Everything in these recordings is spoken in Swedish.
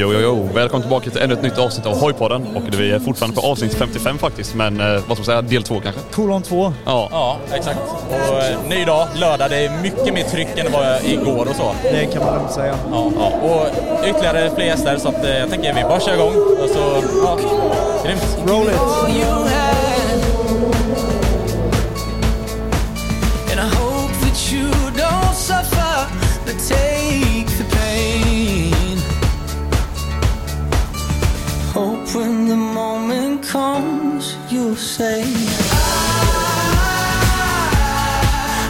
Jo, jo, jo. Välkommen tillbaka till ännu ett nytt avsnitt av Hojpodden. Och vi är fortfarande på avsnitt 55 faktiskt, men eh, vad ska man säga, del två kanske? Kolon 2. Ja. Ja, exakt. Och eh, ny dag, lördag. Det är mycket mer tryck än det var igår och så. Det kan man lugnt säga. Ja, ja. Och ytterligare fler gäster så att eh, jag tänker vi bara kör igång. Och så, ja, grymt. Roll it! Comes, you'll say, I,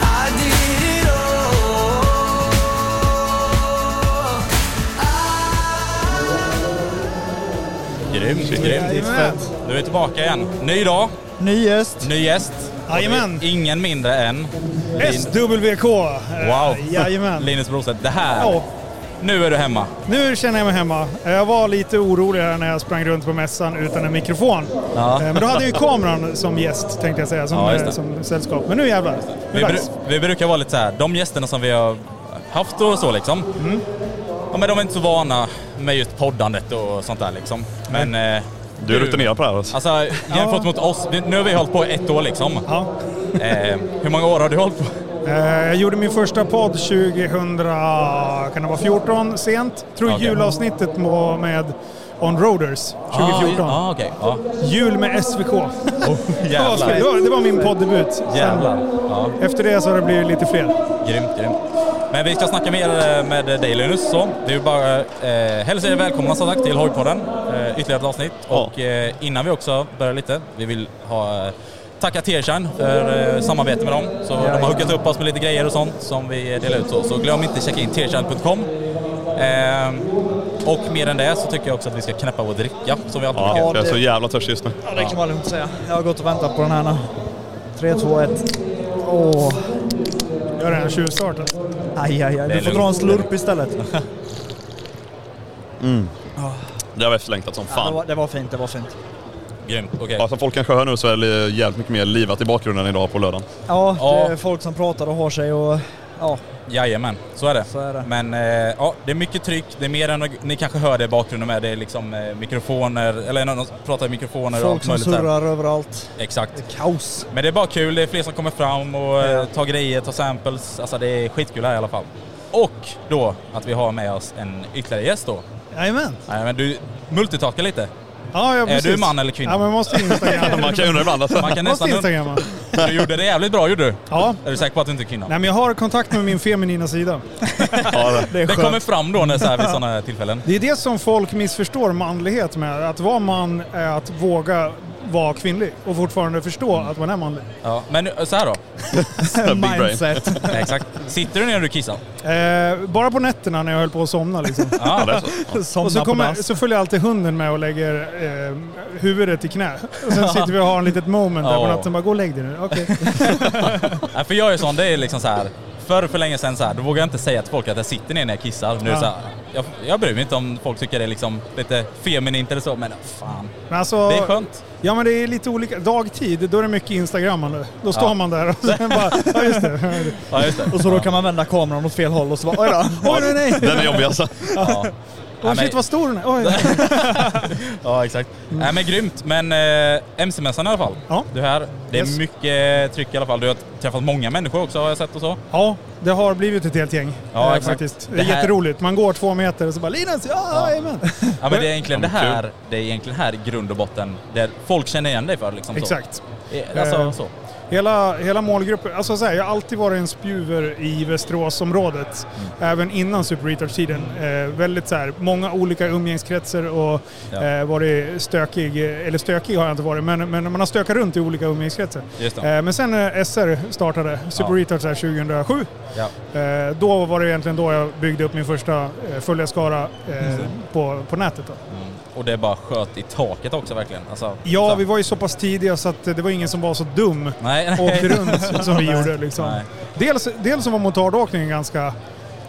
I did it all. Grymt, grymt. Nu är vi tillbaka igen. Ny dag, Ny gäst. ny gäst. Jajamän. Ingen mindre än SWK. Wow. Uh, jajamän. Linus Brostedt. Det här, Ja, nu är du hemma. nu känner jag mig hemma. Jag var lite orolig här när jag sprang runt på mässan utan en mikrofon. Ja. Eh, Men då hade jag ju kameran som gäst tänkte jag säga, som, Ja, eh, som sällskap. Men nu jävlar. Nu Vi, är det bru- dags. vi brukar vara lite så här, de gästerna som vi har haft och så liksom. Mm. Ja, men de är inte så vana med just poddandet och sånt där liksom. Men... eh, Du är rutinerad på det här alltså. Alltså jämfört mot oss, nu har vi hållit på ett år liksom. Ja. Eh, hur många år har du hållit på? Eh, Jag gjorde min första podd 2000, kan det vara 14 sent? Tror Okej. julavsnittet med On Roaders 2014. Ja, ah, okej. Ja. Jul med SVK. Oh, Det var, det min poddebut. Jävlar. Ja, efter det så har det blivit lite fler. grymt, grymt. Men vi ska snacka mer eh, med dig Linus. Så. Det är bara eh, hälsa er välkomna som sagt till Hojpodden. Eh, ytterligare ett avsnitt. Och eh, innan vi också börjar lite, vi vill ha eh, tacka Tearshine för eh, samarbete med dem. Så de har hookat upp oss med lite grejer och sånt som vi delar ut. Så, så glöm inte att checka in tearshine.com. Eh, och mer än det så tycker jag också att vi ska knäppa vår dricka som vi alltid Ja, brukar. jag är så jävla törstig just nu. Ja, det kan man lugnt säga. Jag har gått och väntat på den här nu. 3, 2, 1. Åh. Gör den här tjuvstarten. Aj, aj, aj. Det Du får dra en slurp istället. Det har vi efterlängtat som Ja, det, fan. var, det var fint, det var fint. Grymt, okej. Ja, som folk kanske hör nu så är det jävligt mycket mer livat i bakgrunden idag på lördagen. Ja, Ja. det är folk som pratar och har sig och ja, Jajamän, så är det. Så är det. Men eh, ja, det är mycket tryck, det är mer än ni kanske hör det i bakgrunden med. Det är liksom eh, mikrofoner, eller någon som pratar i mikrofoner och folk allt som surrar överallt. Exakt. Kaos. Men det är bara kul, det är fler som kommer fram och eh, Ja. tar grejer, tar samples. Alltså det är skitkul här i alla fall. Och då att vi har med oss en ytterligare gäst då. Jajamän. Men du multitalkar lite. Ja, ja, Är du man eller kvinna? Ja, men måste instagramma. Man kan undra ibland alltså. Man kan måste nästan... instagramma. Du gjorde det jävligt bra gjorde du. Ja. Är du säker på att du inte är kvinna? Nej, men jag har kontakt med min feminina sida. Ja, det. Det Det kommer fram då när så här, vid sådana här tillfällen. Det är det som folk missförstår manlighet med. Att vara man är att våga vara kvinnlig och fortfarande förstå att man är manlig. Ja, men nu- så här då. Mindset. Exakt. Sitter du ner när du kissar? Eh, bara på nätterna när jag höll på att somna liksom. Ja, det är så. Och Somna så, på kommer, så följer alltid hunden med och lägger eh, huvudet i knä. Och sen sitter vi och har en litet moment där på Ja. natten. Bara, gå och lägg dig nu. Okej. Nej, för jag är sån, det är liksom så här förr för länge sedan så här, då vågade jag inte säga till folk att jag sitter ner när jag kissar. Nu Ja. så här, jag, jag bryr mig inte om folk tycker det är liksom lite feminint eller så, men fan. Men alltså, Det är skönt. Ja men det är lite olika. Dagtid, då är det mycket instagrammande. Då står Ja. man där och sen bara, ja just det. Ja, just det. Och så då kan man vända kameran åt fel håll och så bara oj då. Oj nej nej! Den är jobbig alltså. Ja. Oj shit vad stor den är. Oj. Ja, exakt. Nej men grymt. Men eh, MC-mässan i alla fall. Ja. Du är här. Det är Yes. mycket tryck i alla fall. Du har träffat många människor också har jag sett och så. Ja, det har blivit ett helt gäng. Ja, eh, exakt. faktiskt. Det är Det här- jätteroligt. Man går två meter och så bara Linus, ja, Ja. Ja men det är egentligen det här, det är egentligen här i grund och botten, där folk känner igen dig för liksom så. Exakt. Eh, Alltså Eh, så. Hela, hela målgruppen, alltså så här, jag har alltid varit en spjuver i Västeråsområdet. Mm. Även innan Super Retard-tiden. Eh, väldigt så här, många olika umgängeskretsar och Ja. eh, varit stökig, eller stökig har jag inte varit, men, men man har stökat runt i olika det. Eh, men sen när SR startade, Super Ja. Retards här 2007, Ja. eh, då var det egentligen då jag byggde upp min första eh, följarskara eh, på, på nätet. Då. Mm. Och det bara sköt i taket också verkligen. Alltså, Ja, så. vi var ju så pass tidiga så att det var ingen som var så dum Nej, och åkte runt som vi gjorde. Liksom. Nej. Dels, dels var motardåkningen ganska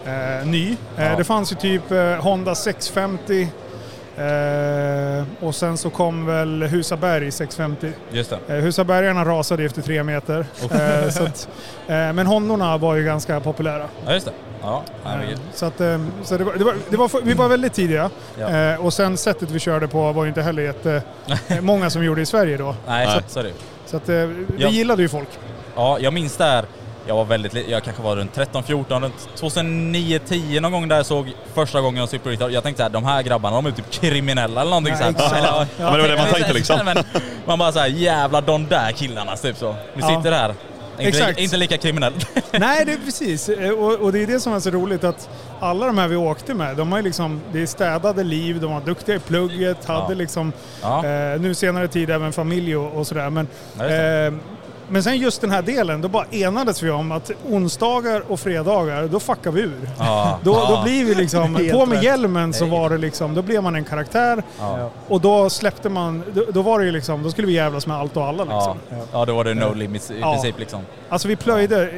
eh, ny. Eh, Ja. Det fanns ju typ eh, Honda 650 eh, och sen så kom väl Husaberg 650. Just det. Eh, Husabergarna rasade efter tre meter. Eh, så att, eh, men Hondorna var ju ganska populära. Ja just det. Ja. Så, att, så det var, det var, det var, vi var väldigt tidiga. Ja. Eh, och sen sättet vi körde på var ju inte heller jätte, eh, många som gjorde i Sverige då. nej. Så, så är det. Så att, eh, vi Ja. gillade ju folk. Ja, jag minns där. Jag var väldigt jag kanske var runt 13, 14, runt 2009, 10 någon gång där jag såg första gången jag Retard. Jag tänkte såhär, de här grabbarna de är typ kriminella eller någonting Ja, såhär. Eller, Ja, men det var det man tänkte liksom. Men man bara såhär, jävla de där killarna typ så. Vi Ja. sitter här. Inte, Exakt. inte lika kriminell. Nej, det är precis. Eh, Och, och det är det som är så roligt att alla de här vi åkte med, de har liksom, det är städade liv, de var duktiga i plugget, hade Ja. liksom, Ja. eh, nu senare tid även familj och, och sådär. Men, Men sen just den här delen, då bara enades vi om att onsdagar och fredagar, då fuckar vi ur. Ja. Då, ja. då blir vi liksom, på med rätt. hjälmen så var det liksom, då blev man en karaktär Ja. och då släppte man, då, då var det ju liksom, då skulle vi jävlas med allt och alla Ja. liksom. ja, då var det no limits i Ja. princip liksom. Alltså vi plöjde,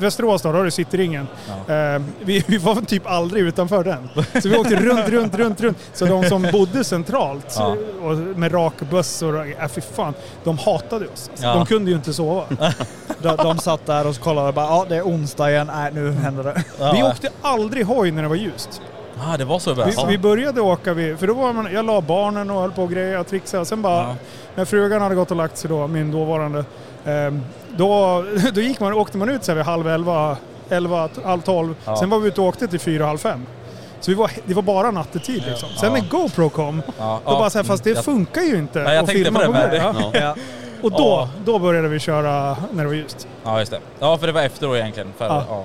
Västerås då, då har du Cityringen. Eh, vi, vi var typ aldrig utanför den. Så vi åkte runt, runt, runt, runt. Så de som bodde centralt Ja. och med rakbussor, och- äh, fy fan, de hatade oss. Alltså, Ja. De kunde ju inte sova. De, de satt där och kollade och bara ja det är onsdag igen, nej nu händer det. Ja. Vi åkte aldrig hoj när det var ljust. Ah, det var så Vi, bra. vi började åka, vid, för då var man, jag la barnen och höll på och grejer och trixade. Sen bara, Ja. när frugan hade gått och lagt sig då, min dåvarande, ehm, då, då gick man, åkte man ut så här vid halv elva, elva, halv tolv. Ja. Sen var vi ute och åkte till fyra, halv fem. Så vi var, det var bara nattetid liksom. Sen Ja. när GoPro kom, Ja. då bara så här, fast det Jag- funkar ju inte Nej, jag att filma på det med. Ja. Ja. Och då, Ja. då började vi köra när det var ljust. Ja, just det. Ja, för det var efter då egentligen. För, Ja. ja.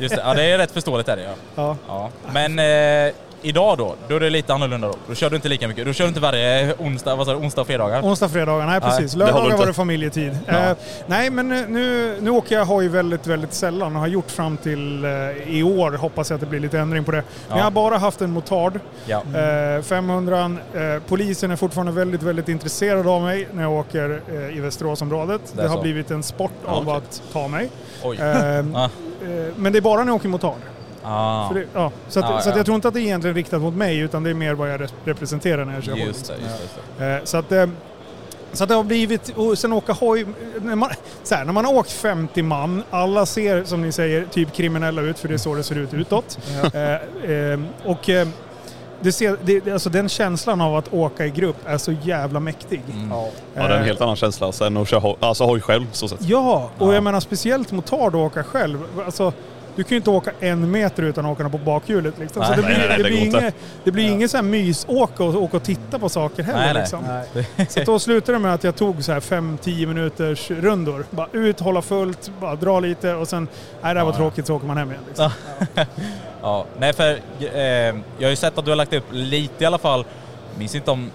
Just det. Ja, det är rätt förståeligt är det ja. Ja. ja. Men eh, idag då, då är det lite annorlunda då. Då kör du inte lika mycket. Då kör du inte varje onsdag, vad sa du, onsdag och fredagar? Onsdag, fredagar, nej Nej, precis. håller Lördagar var det familjetid. Ja. Eh, nej men nu, nu åker jag hoj väldigt, väldigt sällan och har gjort fram till eh, i år. Hoppas jag att det blir lite ändring på det. Men Ja. jag har bara haft en motard. Ja. Eh, 500 eh, Polisen är fortfarande väldigt, väldigt intresserad av mig när jag åker eh, i Västeråsområdet. Det Det, har så. blivit en sport av okej. att ta mig. Eh, Ah. men det är bara när jag åker motard. Ah. Det, ja, så att, Ja, så att ja. jag tror inte att det är egentligen riktat mot mig utan det är mer vad jag re- representerar när jag kör hoj. Just det, just det. Just det. Eh, Så att, eh, så att det har blivit, och sen åka hoj, när man, så här, när man har åkt 50 man, alla ser som ni säger typ kriminella ut för det är så det ser ut utåt. Eh, eh, och eh, det ser, det, alltså den känslan av att åka i grupp är så jävla mäktig. Mm. Ja. Ja, det är en helt annan känsla sen att köra hoj, alltså hoj själv så sett. Ja, och Ja. jag menar speciellt motard att åka själv. Alltså, du kan ju inte åka en meter utan att åka på bakhjulet. Liksom. så Nej, det nej, blir, nej, det det blir, inget, det blir ingen så här mysåka och åka och titta på saker heller. Nej, nej. Liksom. Nej. Så då slutade det med att jag tog så här 5-10 minuters rundor. Bara ut, hålla fullt, bara dra lite och sen, nej det här var Ja. tråkigt så åker man hem igen. Liksom. Ja, nej för eh, jag har ju sett att du har lagt upp lite i alla fall. Minns inte om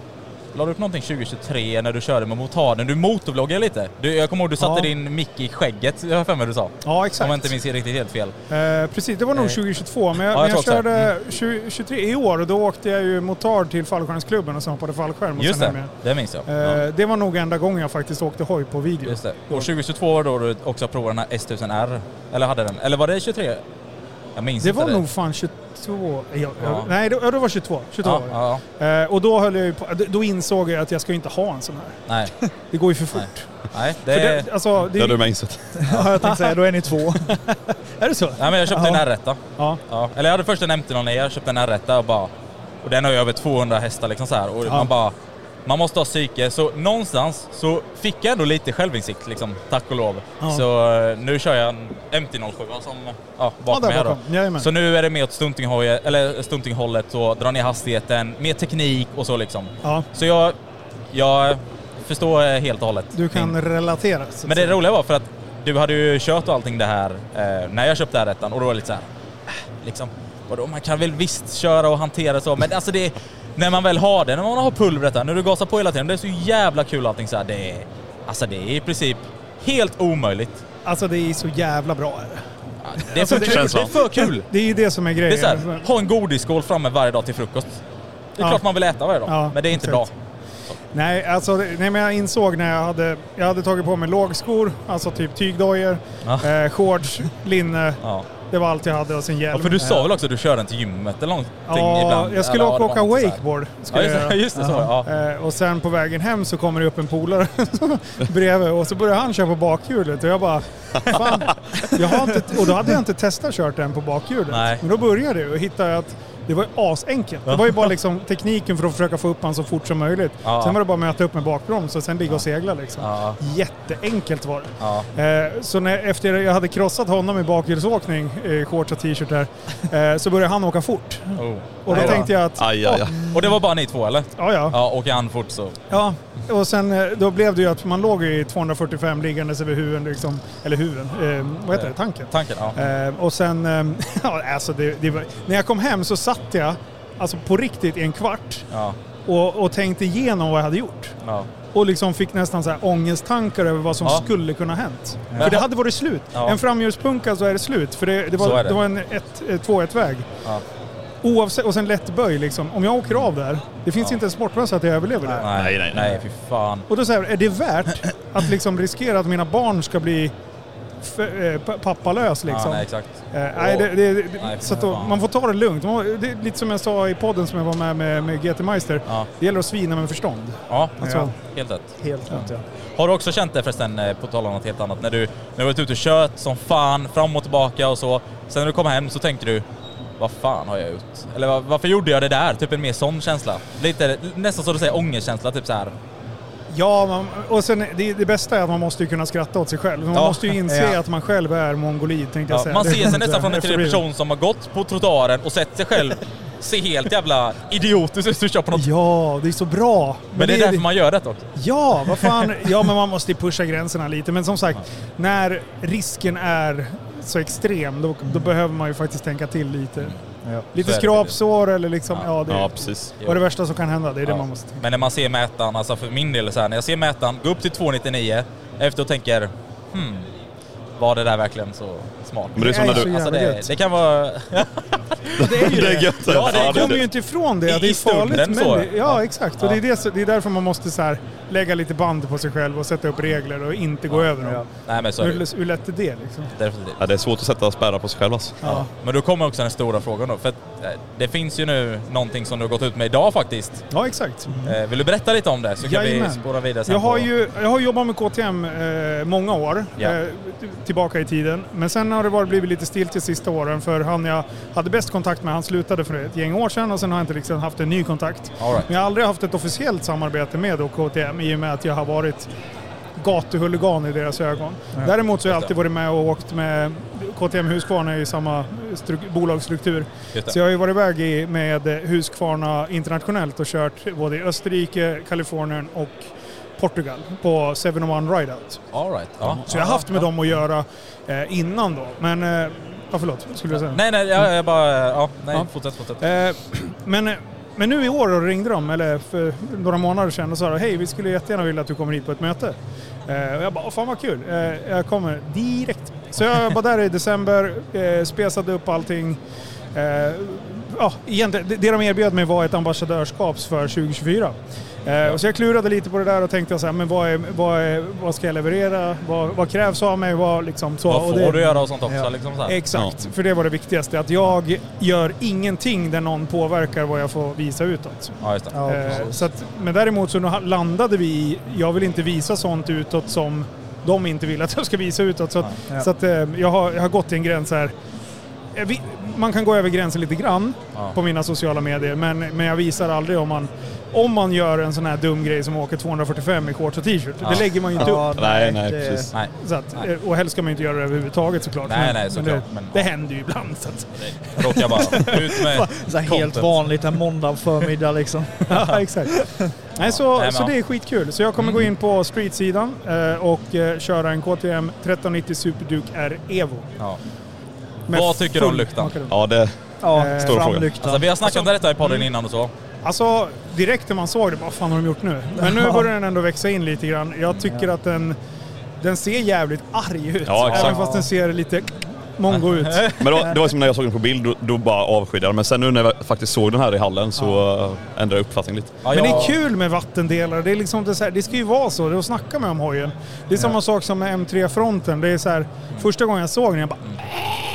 la du upp någonting 2023 när du körde med motarden? Du motorvloggade lite. Du, jag kommer ihåg du satte Ja. din mick i skägget, jag har för mig du sa. Ja, exakt. Om jag inte minns riktigt helt fel. Eh, precis, det var nog Eh, 2022. Men jag, ja, jag men jag körde 20, 23 i år och då åkte jag ju motard till fallskärmsklubben och sen hoppade fallskärm. Och Just sen det, det minns jag. igen. Ja. Eh, Det var nog enda gången jag faktiskt åkte hoj på video. Just det. Och 2022 var då du också provade den här S1000R. Eller hade den? Eller var det 23? Jag minns Det inte var det. nog fan 22. Ja, Ja. ja. Nej, det, ja, det var 22. 22 Ja, var det. ja, Eh, och då, höll jag ju på, då insåg jag att jag ska ju inte ha en sån här. nej. Det går ju för fort. Nej. Nej, det, För det, alltså, det, Det har du med insett. Ja, jag tänkte säga, då är ni två. är det så? nej, men jag köpte Ja. en R1. Ja. Ja. Eller jag hade först en MT-09, jag köpte en R1 och bara... Och den har ju över 200 hästar liksom så här. Och Ja. man bara... Man måste ha psyke, så någonstans så fick jag ändå lite självinsikt liksom, tack och lov. Ja. Så eh, nu kör jag en MT-07 som, ja, bakom där mig här då. bakom. Jajamän. Så nu är det mer åt stuntinghoj- eller stuntinghållet och dra ner hastigheten, mer teknik och så liksom. Ja, Så jag, jag förstår eh, helt och hållet. du kan din- relatera. Men det roliga var för att du hade ju kört och allting det här eh, när jag köpte R1 och då var det lite så här, liksom, vadå, man kan väl visst köra och hantera så, men alltså det, när man väl har det, när man har pulvret där, när du gasar på hela tiden, det är så jävla kul allting så här, det är, alltså det är i princip helt omöjligt. Alltså det är så jävla bra. Det. Är Alltså, för det- kul, det är för kul! Det är ju det som är Det är grejen. så här, ha en godisskål framme varje dag till frukost. Det är Ja. klart man vill äta varje dag, Ja, men det är inte exakt. bra. Nej, alltså, nej, men jag insåg när jag hade, jag hade tagit på mig lågskor, alltså typ tygdojor, Ja. eh, shorts, linne. Ja. Det var allt jag hade och sen hjälm. Ja, för du sa väl också att du körde den till gymmet eller någonting Ja, ibland? jag skulle Eller, åka, åka wakeboard. Ja, just, just det, så ja. Eh, och sen på vägen hem så kommer det upp en polare bredvid och så börjar han köra på bakhjulet och jag bara Fan, jag har inte, och då hade jag inte testat kört den på bakhjulet. Nej. Men då började det och hittade att det var ju asenkelt. Det var ju bara liksom tekniken för att försöka få upp han så fort som möjligt. Ja. Sen var det bara att möta upp med bakbroms och sen ligga och segla liksom. Ja. Jätteenkelt var det. Ja. Eh, så när, efter jag hade krossat honom i bakhjulsåkning, eh, shorts och t-shirt där, eh, så började han åka fort. Oh. Och då Nej, tänkte jag att, Aj, aj, aj. Och det var bara ni två eller? ja ja. Ja, åker han fort så... Ja, och sen eh, då blev det ju att man låg i 245 liggandes över huven liksom, eller huven, eh, vad heter det, tanken. Tanken, ja. Eh, och sen, eh, ja alltså det, det var, när jag kom hem så satt jag, alltså på riktigt i en kvart Ja, och, och tänkte igenom vad jag hade gjort. ja. Och liksom fick nästan så här ångesttankar över vad som Ja. skulle kunna hänt. Men För det ha- hade varit slut. Ja. En framhjulspunka så är det slut. För det, det, var, det. det. var en ett, ett, två-ett väg. Ja. Oavsett, och sen lätt böj liksom. Om jag åker av där, det finns Ja. inte en sportbössa att jag överlever det. Nej, Nej, nej, nej, nej. fy fan. Och då säger jag, är det värt att liksom riskera att mina barn ska bli eh, pa- pappalös liksom? Ja, nej, exakt. Eh, nej, det, det, det, Nej, så då, man får ta det lugnt. Man, det lite som jag sa i podden som jag var med med, med GT Meister. Ja, Det gäller att svina med förstånd. ja Alltså, Ja. helt rätt. Helt rätt ja. Har du också känt det förresten, eh, på tal om något helt annat, när du, när du varit ute och kört som fan, fram och tillbaka och så. Sen när du kommer hem så tänkte du, vad fan har jag gjort? Eller "Va- varför gjorde jag det där? Typ en mer sån känsla. Lite, nästan så du säger ångestkänsla, typ så här. Ja, man, och sen det, det bästa är att man måste ju kunna skratta åt sig själv. Man Ja. måste ju inse Ja. att man själv är mongolid tänkte jag Ja, säga. man Det- ser sig nästan från en tredje det. person som har gått på trottoaren och sett sig själv se helt jävla idiotisk ut och kör på något. Ja, det är så bra. Men det är därför man gör det också. Ja, vad fan. Ja, men man måste ju pusha gränserna lite. Men som sagt, när risken är så extrem, då, då behöver man ju faktiskt tänka till lite. Ja. Lite är skrapsår eller liksom, Ja. ja, det Ja, precis. vad är det värsta som kan hända. Det är det man måste tänka. Men när man ser mätaren, alltså för min del är så här, när jag ser mätaren gå upp till 299 efter och tänker hmm, var det där verkligen så smart? Men det är som när du... Alltså det, det kan vara... Det är ju Det är gött. Ja, det kommer ju inte ifrån det. I- att det är farligt. Men så. det, ja, Ja. exakt. Och Ja. det, är det, det är därför man måste så här, lägga lite band på sig själv och sätta upp regler och inte gå över dem. Ja. Nej men så det. Hur, hur lätt är det liksom? Definitivt. Ja, det är svårt att sätta spärrar på sig själv alltså. Ja. Men då kommer också den stora frågan då, för att eh, det finns ju nu någonting som du har gått ut med idag faktiskt. Ja, exakt. Eh, Vill du berätta lite om det så kan vi Jajamän. spåra vidare sen Jag har på- ju jag har jobbat med KTM eh, många år, Ja. eh, tillbaka i tiden. Men sen har det varit, blivit lite still till sista åren för han jag hade bäst kontakt med, han slutade för ett gäng år sedan och sen har jag inte liksom haft en ny kontakt. Right. Men jag har aldrig haft ett officiellt samarbete med KTM i och med att jag har varit gatuhuligan i deras ögon. Däremot så har jag alltid varit med och åkt med KTM Husqvarna i samma stru- bolagsstruktur. Så jag har ju varit iväg med Husqvarna internationellt och kört både i Österrike, Kalifornien och Portugal på 701 Rideout. All right. Ja. Så jag har haft med dem att göra eh, innan då. Men, eh, ja förlåt, skulle du säga? Nej, nej, jag, jag bara... Ja, nej, Ja. fortsätt, fortsätt. Eh, men, Men nu i år då ringde de, eller för några månader sedan, och sa hej vi skulle jättegärna vilja att du kommer hit på ett möte. Eh, och jag bara, "Åh, fan vad kul. Eh, jag kommer direkt. Så jag var där i december, eh, spesade upp allting. Eh, ja, egentligen, det de erbjöd mig var ett ambassadörskap för 2024. Eh, och så jag klurade lite på det där och tänkte så här, men vad, är, vad, är, vad ska jag leverera? Vad, vad krävs av mig? Vad, liksom, så. Vad Och får det- du göra och sånt också? Ja. Liksom så här. Exakt, för det var det viktigaste. Att jag gör ingenting där någon påverkar vad jag får visa utåt. Ja, just det. Ja, Eh, så att, men däremot så landade vi i, jag vill inte visa sånt utåt som de inte vill att jag ska visa utåt. Så att, Ja. så att eh, jag, har, jag har gått till en gräns här. Eh, vi- Man kan gå över gränsen lite grann Ja. på mina sociala medier, men, men jag visar aldrig om man, om man gör en sån här dum grej som åker 245 i shorts och t-shirt. Ja. Det lägger man ju inte upp. Ja, Nej, nej, det- precis. Nej, Så att, eh, och helst ska man ju inte göra det överhuvudtaget såklart. Nej, men, nej, men såklart, det, men- det händer ju ibland. Så att, det råkar bara ut med Så här helt vanligt en måndag förmiddag liksom. ja, exakt. Nej, så, men så det är skitkul. Så jag kommer gå in på street-sidan eh, och eh, köra en KTM 1390 Superduke R Evo. Ja. Vad tycker du om makaron. Ja, det... Ja, Eh, frågan. framlykta. Alltså, vi har snackat Alltså- om detta i podden innan och så. Alltså direkt när man såg det, vad fan har de gjort nu? Men nu börjar den ändå växa in lite grann. Jag tycker att den, den ser jävligt arg ut. Ja, exakt. Även fast den ser lite mongo ut. Men då, det var som när jag såg den på bild, då, då bara avskydde jag den. Men sen nu när jag faktiskt såg den här i hallen så uh, ändrade jag uppfattning lite. Ja, Men det är jag- kul med vattendelare. Det, är liksom det, så här, det ska ju vara så. Det är att snacka med om hojen. Det är samma sak som med M3-fronten. Det är så här, första gången jag såg den, jag bara,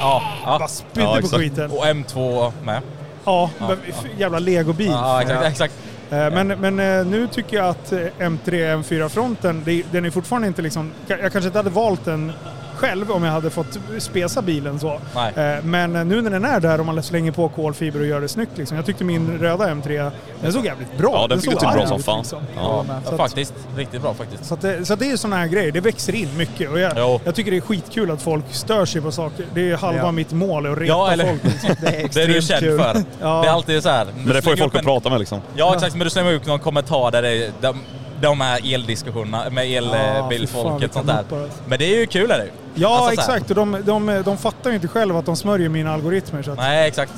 Ja, bara ja. spydde Ja, på skiten. Och M2 med. Ja, f- jävla legobil. Ja, exakt, exakt. Eh, Men, men eh, nu tycker jag att eh, M3 M4-fronten, det- den är fortfarande inte liksom... Jag kanske inte hade valt den själv om jag hade fått spesa bilen så. Nej. Eh, Men nu när den är där och man slänger på kolfiber och gör det snyggt liksom. Jag tyckte min röda M3, den såg jävligt bra Ja, den fick såg du till bra som ut, fan. liksom. Ja. Ja, att- faktiskt. Riktigt bra faktiskt. Så, att det, så att det är sådana här grejer, det växer in mycket. Och jag, jag tycker det är skitkul att folk stör sig på saker. Det är halva Ja. mitt mål, att reta Ja, eller- folk. Liksom. Det är Det är du känd kul. för. Ja. Det är alltid så här. Men det får ju folk att prata med liksom. Ja, exakt. Men du slänger upp någon kommentar där det är de, de här eldiskussionerna med elbilfolket vilka sånt där. alltså. Men det är ju kul är det. Ja, Alltså exakt. Och de, de, de fattar ju inte själva att de smörjer mina algoritmer. Så att, Nej, exakt.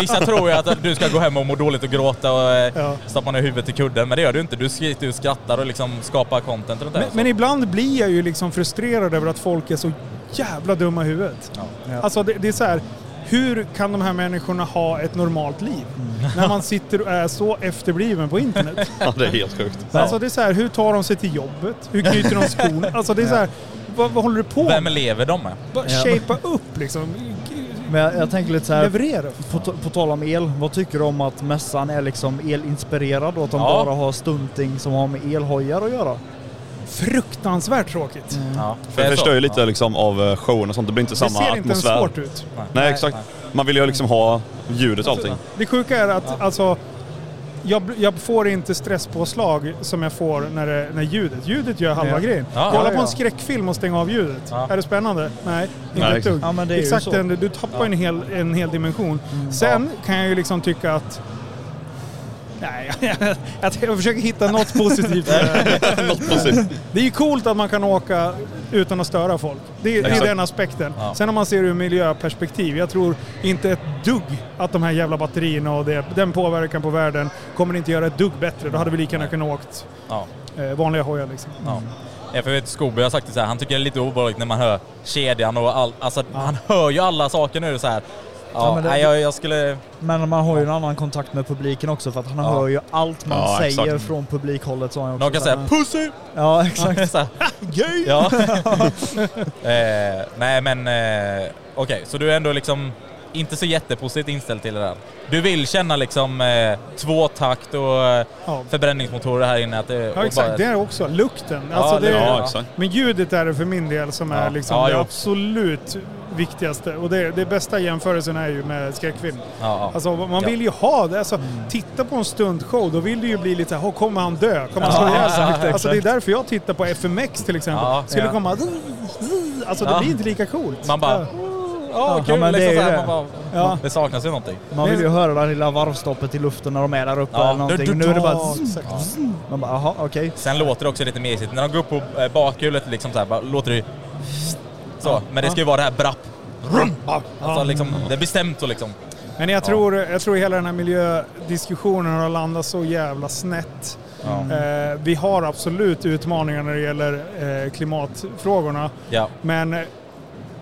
Vissa tror ju att du ska gå hem och må dåligt och gråta och eh, Ja. stoppa ner huvudet i kudden, men det gör du inte. Du skriker och skrattar och liksom skapar content runt det. Men, men ibland blir jag ju liksom frustrerad över att folk är så jävla dumma i huvudet. Ja. Alltså det, det är så här, hur kan de här människorna ha ett normalt liv? Mm. När man sitter och är så efterbliven på internet. Ja, det är helt sjukt. Alltså det är så här, hur tar de sig till jobbet? Hur knyter de skon? Alltså det är så här, vad, vad håller du på Vem med? lever de med? Bara. Shapea upp liksom. Men jag, jag tänker lite så här, Leverera. på, på tal om el, vad tycker du om att mässan är liksom elinspirerad och att de Ja. bara har stunting som har med elhojar att göra? Fruktansvärt tråkigt. Ja. För det förstör ju lite liksom av eh, showen och sånt. Det blir inte Det samma ser inte ens atmosfär. svårt ut. Nej, exakt. Man vill ju liksom ha ljudet och allting. Det sjuka är att alltså, jag, jag får inte stresspåslag som jag får när, det, när ljudet. Ljudet gör halva Ja. grejen. Ja, Kolla ja, på en ja. skräckfilm och stänga av ljudet. Ja. Är det spännande? Nej, inte Nej, ett dugg. Ja, det Exakt. Mm. den, du tappar en, hel, en hel dimension. Sen kan jag ju liksom tycka att Nej, jag, jag försöker hitta något positivt. Något positivt. Det är ju coolt att man kan åka utan att störa folk. Det, är- det är den aspekten. Ja. Sen om man ser det ur miljöperspektiv, jag tror inte ett dugg att de här jävla batterierna och det, den påverkan på världen kommer inte göra ett dugg bättre. Då hade vi lika gärna kunnat åkt Ja. eh, vanliga hojar liksom. Ja. Ja, för jag vet Skoby har sagt det så här, han tycker det är lite obehagligt när man hör kedjan och all, alltså han hör ju alla saker nu så här. Ja, Ja, men det- nej, jag, jag skulle... Men man har ju en annan kontakt med publiken också för att han Ja. hör ju allt man Ja, säger exakt. från publikhållet. Så han också Någon kan så säga 'pussy' Ja, exakt. Så här, ja. eh, nej men eh, okej, så du är ändå liksom inte så jättepositivt inställd till det där. Du vill känna liksom eh, tvåtakt och eh, Ja. förbränningsmotorer här inne? Att det, Ja exakt, bara- det är också. Lukten. Ja, Alltså, det, Ja, exakt. Men ljudet är det för min del som är liksom Ja, det absolut viktigaste. Och det, det bästa jämförelsen är ju med skräckfilm. Ja, ja. Alltså man Ja. vill ju ha det. Alltså, Titta på en stuntshow, då vill det ju bli lite såhär, "Åh, kommer han dö? Kommer han slå Ja, ihjäl sig? Alltså det är därför jag tittar på FMX till exempel. Ja. Skulle Ja. komma... Alltså det Ja. blir inte lika coolt. Man bara... Ja. Ja, Ja, kul men det liksom ju bara, Ja. Det saknas ju någonting. Man vill ju höra det här lilla varvstoppet i luften när de är där uppe Ja. eller någonting. Du- du- Nu är det bara... Ja. Man bara, jaha, okej. Sen låter det också lite mesigt. När de går upp på eh, bakhjulet liksom så här, bara, låter det så. Men det ska ju vara det här brapp. Alltså liksom, det är bestämt så liksom. Men jag tror, jag tror hela den här miljödiskussionen har landat så jävla snett. Ja. Eh, vi har absolut utmaningar när det gäller eh, klimatfrågorna. Ja. Men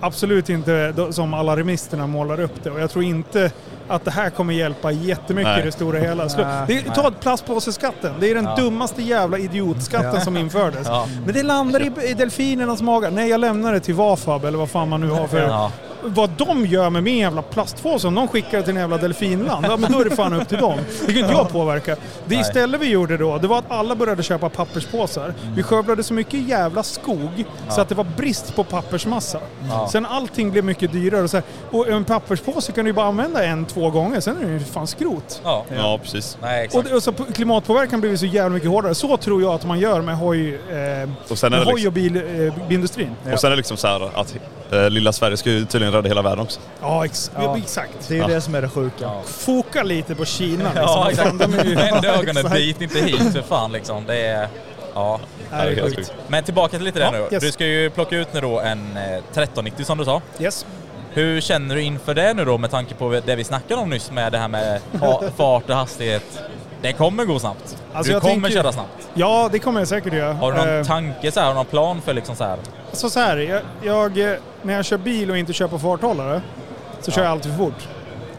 absolut inte som alarmisterna målar upp det. Och jag tror inte att det här kommer hjälpa jättemycket Nej. i det stora hela. Nej. Det, ta plastpåseskatten. Det är den Ja. dummaste jävla idiotskatten Ja. som infördes. Ja. Men det landar i, i delfinernas magar. Nej, jag lämnar det till Vafab eller vad fan man nu har för... Ja. Vad de gör med min jävla plastpåse, om de skickar det till en jävla delfinland, ja, men då är det fan upp till dem. Det kan inte jag påverka. Det Nej. istället vi gjorde då, det var att alla började köpa papperspåsar. Vi skövlade så mycket jävla skog så att det var brist på pappersmassa. Ja. Sen allting blev mycket dyrare. Och, så här, och en papperspåse kan du ju bara använda en, två gånger, sen är det ju fan skrot. Ja. Ja, precis. Nej, Och, det- och så klimatpåverkan blir så jävla mycket hårdare. Så tror jag att man gör med hoj, eh, Och sen är med det hoj liksom, och eh, bilindustrin. och sen är det liksom så här att eh, lilla Sverige ska ju tydligen rädda hela världen också. Ja, ex- Ja. exakt. Det är ju Ja. det som är det sjuka. Ja. Foka lite på Kina liksom. Ja, exakt. Vänd ögonen dit, inte hit för fan liksom. Det är... Ja. Nej, det är helt sjukt. sjukt. Men tillbaka till lite Ja, nu. yes. Du ska ju plocka ut nu då en eh, 1390 som du sa. Yes. Hur känner du inför det nu då med tanke på det vi snackade om nyss med det här med fart och hastighet? Det kommer gå snabbt. Alltså, du kommer köra snabbt. Ja, det kommer jag säkert göra. Har du någon Eh, tanke så här, har du någon plan för liksom så här? Så, så här, jag, jag, eh, när jag kör bil och inte kör på farthållare så kör jag alltid för fort.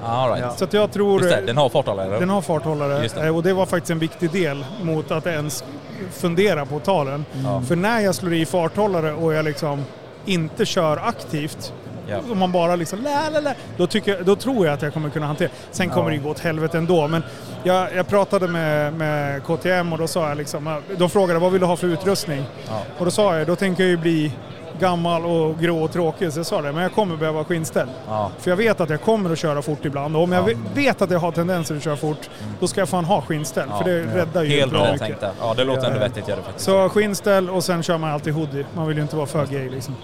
All right. Ja. Så att jag tror... Just det, den har farthållare. Den har farthållare det. eh, och det var faktiskt en viktig del mot att ens fundera på att ta den. Ja. För när jag slår i farthållare och jag liksom inte kör aktivt, Ja. om man bara liksom lä, lä, lä, då, tycker, då tror jag att jag kommer kunna hantera Sen kommer det ju gå åt helvete ändå. Men jag, jag pratade med, med KTM och då sa jag liksom, de frågade vad vill du ha för utrustning? Ja. Och då sa jag, då tänker jag ju bli gammal och grå och tråkig. Så jag sa det, men jag kommer behöva skinnställ. Ja. För jag vet att jag kommer att köra fort ibland. Och om jag ve- vet att jag har tendenser att köra fort, då ska jag fan ha skinnställ. Ja. För det räddar ju Helt bra mycket. tänkt där. Ja, det låter ändå vettigt gör det faktiskt. Så skinnställ och sen kör man alltid hoodie. Man vill ju inte vara för gay liksom.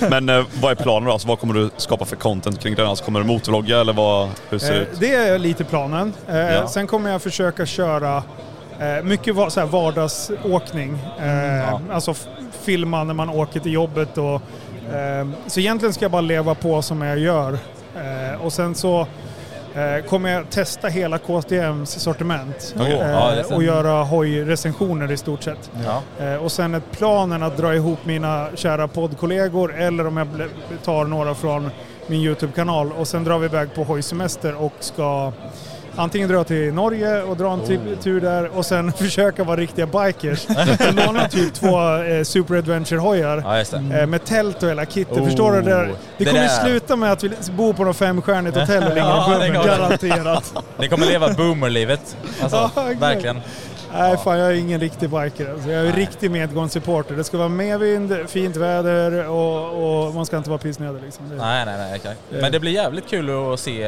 Men eh, vad är planen då? Alltså, vad kommer du skapa för content kring den? Alltså, kommer du motorvlogga eller vad, hur ser det Eh, ut? det är lite planen. Eh, Ja. Sen kommer jag försöka köra eh, mycket va- så här vardagsåkning. Eh, ja. Alltså filma när man åker till jobbet. Och, eh, så egentligen ska jag bara leva på som jag gör. Eh, och sen så eh, kommer jag testa hela KTMs sortiment. Eh, Ja, det. och göra hojrecensioner i stort sett. Ja. Eh, och sen är planen att dra ihop mina kära poddkollegor eller om jag tar några från min YouTube-kanal och sen drar vi iväg på hojsemester och ska antingen dra till Norge och dra en Oh. tri- tur där och sen försöka vara riktiga bikers. Låna typ två eh, Super Adventure-hojar. ja, eh, Med tält och hela kittet. Oh. Förstår du? Det, där? det Det kommer där. sluta med att vi bor på något femstjärnigt hotell och ligger Ja, kommer. Garanterat. Ni kommer leva boomerlivet. Alltså, Ja, verkligen. Nej, fan jag är ingen riktig biker. Alltså, jag är en riktig medgångssupporter. Det ska vara medvind, fint väder och, och man ska inte vara pissnödig. Liksom. Det- Nej, nej, nej. okej. Men det blir jävligt kul att se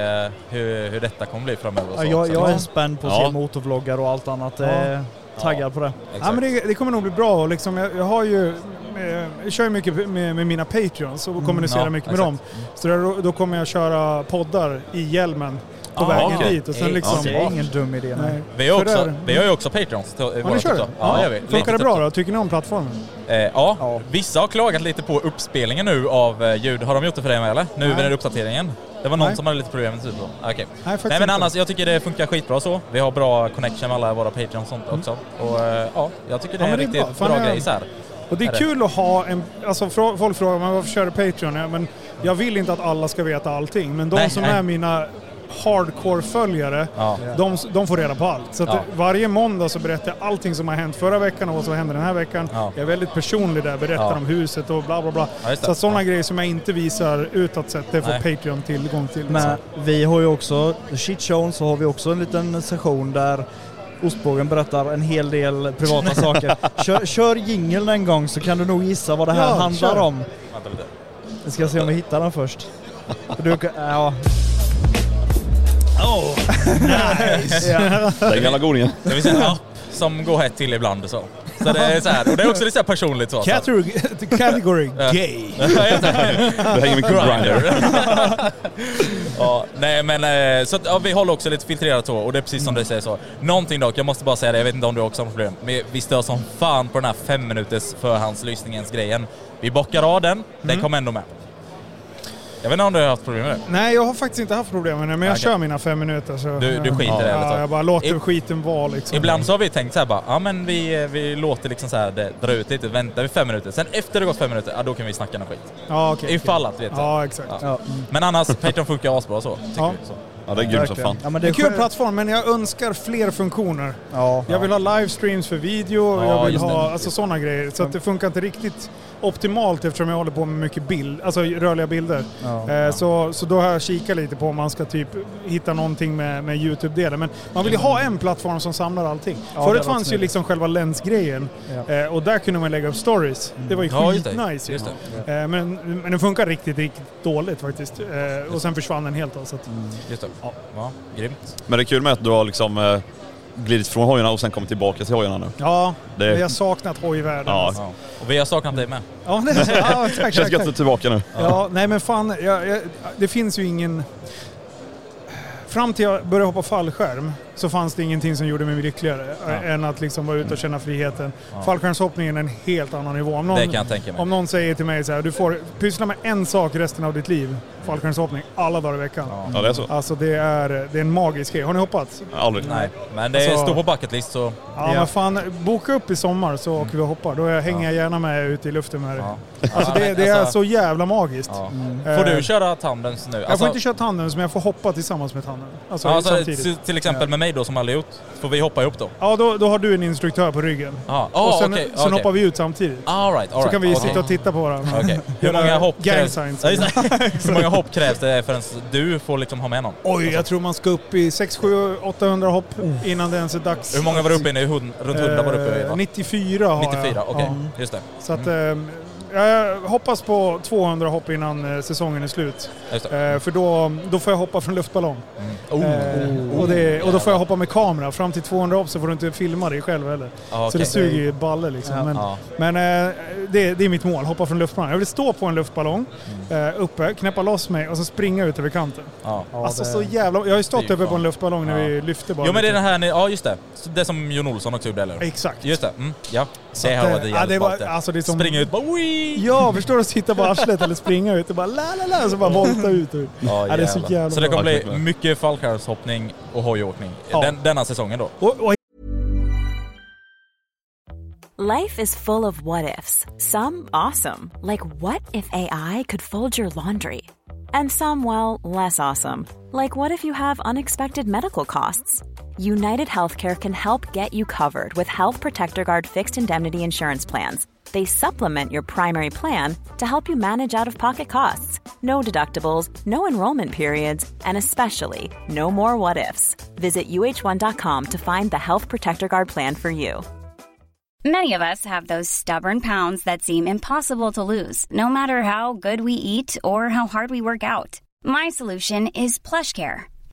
hur, hur detta kommer bli framöver. och Ja, så jag, jag är spänd på att Ja. se motorvloggar och allt annat. Ja. Eh, taggad på det. Ja, men det, det kommer nog bli bra. Liksom, jag, jag, har ju, eh, jag kör ju mycket med, med mina Patreons och kommunicerar Mm, ja, mycket med exakt. dem. Så då, då kommer jag köra poddar i hjälmen på Ah, vägen okej. dit. Och sen liksom, Det är ingen dum idé. Nej. nej. Vi har, också, vi har ju också Patreons. Ja, ni kör det? Ja, vi. Funkar det bra då? Tycker ni om plattformen? Eh, ja. Ja. vissa har klagat lite på uppspelningen nu av eh, ljud. Har de gjort det för dig med eller? Nu Nej. med den uppdateringen? Det var någon Nej. som hade lite problem med typ då. Okej. Nej, faktiskt Nej men annars, jag tycker det funkar skitbra så. Vi har bra connection med alla våra Patreons och sånt också. Och eh, ja, jag tycker det Mm. Ja, är men en det är riktigt bra. bra, grej så här. Och det är Är det? kul att ha en... Alltså folk frågar mig varför kör du Patreon? Ja, men jag vill inte att alla ska veta allting. Men de Nej, som nej. är mina hardcore-följare, Ja. de, de får reda på allt. Så att Ja. varje måndag så berättar jag allting som har hänt förra veckan och vad som händer den här veckan. Ja. Jag är väldigt personlig där, berättar Ja. om huset och bla bla bla. Så att sådana Ja. grejer som jag inte visar utåt sett, det får Nej. Patreon tillgång till. Men vi har ju också, Shit Shown, så har vi också en liten session där Ostbågen berättar en hel del privata saker. Kör, kör jingeln en gång så kan du nog gissa vad det här Ja, handlar kör. om. Vänta lite. Vi ska se om vi hittar den först. Du, ja. Nice! ja. Den gamla godingen. Det finns en app som går hett till ibland så. Så det är så här, och det är också lite så här personligt så. Category, category gay. Du hänger mycket på Grindr. ja, nej men eh, så att, ja, vi håller också lite filtrerat så och det är precis som du säger så. Någonting dock, jag måste bara säga det, jag vet inte om du också har problem. Men vi stör som fan på den här fem minuters förhandslyssningens grejen. Vi bockar av den, den kommer ändå med. Jag vet inte om du har haft problem med det? Nej, jag har faktiskt inte haft problem med det, men jag Okej. kör mina fem minuter. Så, Du- du skiter i det, Ja, jag bara låter I- skiten vara liksom. Ibland så har vi tänkt så här bara, ja men vi, vi låter liksom så här det dra ut lite, väntar vi fem minuter. Sen efter det gått fem minuter, ja då kan vi snacka någon skit. Ja, okej. Ifall att, vet du. Ja, exakt. Ja. Men annars, Patreon funkar asbra så, tycker Ja. vi. Så. Ja, det är grymt som fan. Ja, men Det är en kul plattform, men jag önskar fler funktioner. Ja, Jag vill ha livestreams för video, Ja, jag vill ha alltså, sådana grejer. Så att det funkar inte riktigt optimalt eftersom jag håller på med mycket bild, alltså rörliga bilder. Ja. Eh, så, så då har jag kikat lite på om man ska typ hitta någonting med, med YouTube-delen. Men man vill ju ha en plattform som samlar allting. Ja, det Förut fanns ju liksom själva länsgrejen Ja. eh, och där kunde man lägga upp stories. Det var ju Ja, just det. skitnice ju. Just det. Eh, men, men den funkar riktigt, riktigt dåligt faktiskt. Och sen försvann den helt. Alltså. att- Just det. Ja. Ja, grymt. Men det är kul med att du har liksom glidit från hojarna och sen kommit tillbaka till hojarna nu. Ja, Det- vi har saknat hojvärlden. Ja. alltså. Ja. Och vi har saknat dig med. Ja, det är. Ja, tack, Känns gött att du är tillbaka nu. Ja, nej men fan, jag, jag, det finns ju ingen... Fram till jag började hoppa fallskärm så fanns det ingenting som gjorde mig lyckligare Ja. än att liksom vara ute och känna friheten. Ja. Fallskärmshoppningen är en helt annan nivå. Om någon, Det kan jag tänka mig. om någon säger till mig så här, du får pyssla med en sak resten av ditt liv, fallskärmshoppning, alla dagar i veckan. Ja. Ja, det är så. Alltså det är, det är en magisk grej. Har ni hoppat? Aldrig. Nej, men det Alltså- står på bucket list så... Ja, men fan, boka upp i sommar så åker vi och hoppar. Då hänger jag gärna med ute i luften med det. Ja. Alltså det, det är alltså- så jävla magiskt. Ja. Eh, Får du köra tandens nu? Jag får inte köra tandem, men jag får hoppa tillsammans med tanden. Alltså, alltså, samtidigt. till- till exempel med mig då som aldrig gjort. Får vi hoppa ihop då? Ja, då, då har du en instruktör på ryggen. Ja, och sen, okej, sen hoppar vi ut samtidigt. All right, all Så right, kan vi okej. sitta och titta på varandra. Okej. Hur många hopp krävs. Hur många hopp krävs det förrän du får liksom ha med någon? Oj, jag tror man ska upp i 6, 7, 800 hopp innan det ens är dags. Hur många var du uppe i nu? Runt 100 var du uppe i Eh, va? 94 har 94, jag. okej. Ja. Just det. Så att, ehm, jag hoppas på 200 hopp innan eh, säsongen är slut. Eh, för då, då får jag hoppa från luftballong. Oh. Eh, och, det, och då får jag hoppa med kamera. Fram till 200 hopp så får du inte filma dig själv heller. Ja, Så okej. det suger ju balle liksom. Men, Ja. men eh, det, det är mitt mål, hoppa från luftballong. Jag vill stå på en luftballong Mm. eh, uppe, knäppa loss mig och så springa ut över kanten. Ja. alltså det- så jävla... Jag har ju stått uppe på en luftballong när vi lyfte bara Jo men det är den här, ja just det. Så Det som Jon Olsson också gjorde eller? Exakt. Just det, mm. ja. Så det att, har eh, varit ja, jävligt det var- alltså det som- Springa ut bara wii! Ja, förstår du? Sitta på arslet eller springa ut och bara la la la så bara volta ut. Och, Ja, Ja, det är så jävla Så det kommer Ja, bli mycket fallskärmshoppning och hojåkning Ja. Den, denna säsongen då. och, och Life is full of what ifs. Some awesome, like what if AI could fold your laundry? And some, well, less awesome, like what if you have unexpected medical costs? United Healthcare can help get you covered with Health Protector Guard fixed indemnity insurance plans. They supplement your primary plan to help you manage out of pocket costs. No deductibles, no enrollment periods, and especially no more what ifs. Visit uh1.com to find the Health Protector Guard plan for you. Many of us have those stubborn pounds that seem impossible to lose, no matter how good we eat or how hard we work out. My solution is PlushCare.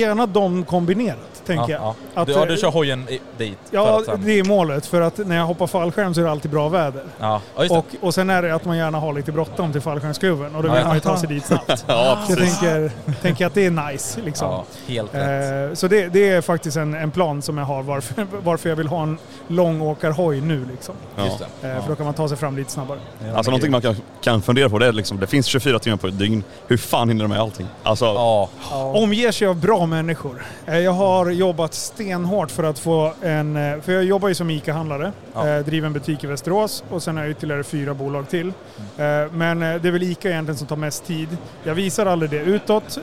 Gärna de kombinerat, tänker jag. ja. Att, du, ja, du eh, kör hojen i, dit? Ja, sen- det är målet. För att när jag hoppar fallskärm så är det alltid bra väder. ja. ja, just det. Och, och sen är det att man gärna har lite bråttom till fallskärmsklubben och då Ja, vill ja. man ju ta sig dit snabbt. Ja, Så jag tänker, tänker att det är nice liksom. Ja, helt rätt. Eh, så det, det är faktiskt en, en plan som jag har varför, varför jag vill ha en långåkarhoj nu liksom. Ja. Eh, Ja. För då kan man ta sig fram lite snabbare. Alltså någonting man kan, kan fundera på det är liksom, det finns 24 timmar på ett dygn. Hur fan hinner de med allting? Alltså, Ja, Omger sig av bra människor. Eh, Jag har jobbat stenhårt för att få en... eh, För jag jobbar ju som ICA-handlare, Ja. eh, driver en butik i Västerås och sen har jag ytterligare fyra bolag till. Eh, Men det är väl ICA egentligen som tar mest tid. Jag visar aldrig det utåt,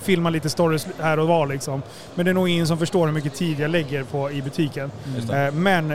filmar lite stories här och var liksom. Men det är nog ingen som förstår hur mycket tid jag lägger på i butiken. Eh, Men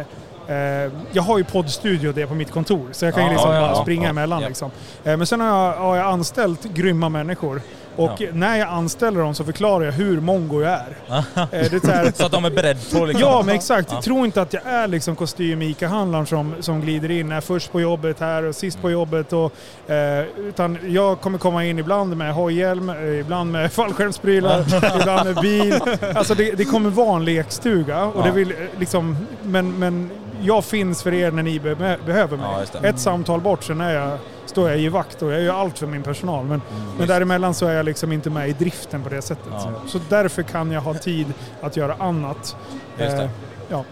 jag har ju poddstudio det på mitt kontor, så jag kan ju Ja, liksom ja, bara ja, springa ja, emellan. ja. Liksom. Men sen har jag, har jag anställt grymma människor Och Ja. när jag anställer dem så förklarar jag hur mongo jag är. Eh, det är så här, Så att de är beredda på liksom... Ja, men exakt. Ja. Tro inte att jag är liksom kostym ICA-handlaren som, som glider in, är först på jobbet här och sist på jobbet. Och, eh, utan jag kommer komma in ibland med hojhjälm, eh, ibland med fallskärmsprylar, ibland med bil. Alltså det, det kommer vara en lekstuga. Och det vill, eh, liksom, men, men jag finns för er när ni be, behöver mig. Ja. Ett samtal bort, sen är jag, står jag i vakt och jag gör allt för min personal. Men, men däremellan så är jag liksom inte med i driften på det sättet. Mm, Ja. Så därför kan jag ha tid att göra annat. Eh, ja.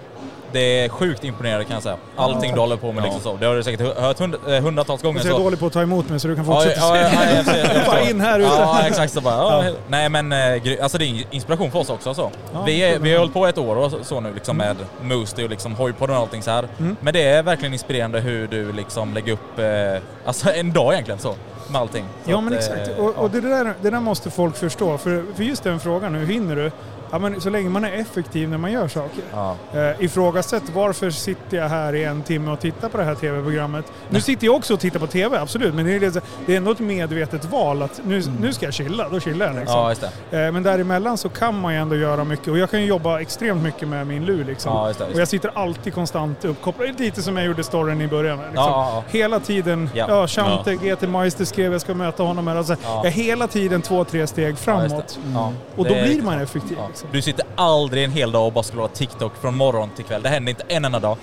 Det är sjukt imponerande kan jag säga. Allting du håller på med liksom så. Det har du säkert hört hund, eh, hundratals gånger. Så jag är dålig på att ta emot mig så du kan Ja, fortsätta ja, ja, ja, jag Bara in här ute. Ja, exakt. Så bara, ja. Ja. Nej men, eh, alltså det är inspiration för oss också. Så. Ja, vi, är, vi har hållit på ett år och så, nu liksom med Moosty och liksom hojpodden och allting så här. Mm. Men det är verkligen inspirerande hur du liksom lägger upp, eh, alltså en dag egentligen så, med allting. Så Ja men eh, exakt. Och, och det, där, det där måste folk förstå. För, för just den frågan, hur hinner du? Ja, men så länge man är effektiv när man gör saker. Ja. Eh, ifrågasätt varför sitter jag här i en timme och tittar på det här tv-programmet. Nu sitter jag också och tittar på tv, absolut. Men det är, det- det är ändå ett medvetet val att nu, nu ska jag chilla, då chillar jag liksom. Ja, just det. Eh, Men däremellan så kan man ju ändå göra mycket. Och jag kan ju jobba extremt mycket med min lur liksom. Ja, just det, just Och jag sitter alltid konstant uppkopplad. Lite som jag gjorde storyn i början. Liksom. Ja, ja, Hela tiden. Ja. Ja, Chante, GT Meister skrev jag ska möta honom här. Alltså, Ja. Jag är hela tiden två, tre steg Ja, framåt. det. Ja. Och då Det blir man effektiv. Ja. Liksom. Du sitter aldrig en hel dag och bara scrollar TikTok från morgon till kväll. Det händer inte en enda dag.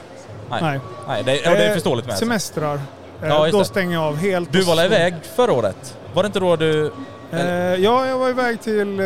Nej. Nej. Nej det, och det är Eh, förståeligt med. Semestrar. Eh, Ja, just då det. stänger jag av helt. Du var så- iväg förra året? Var det inte då du... Eh, ja, jag var iväg till... eh,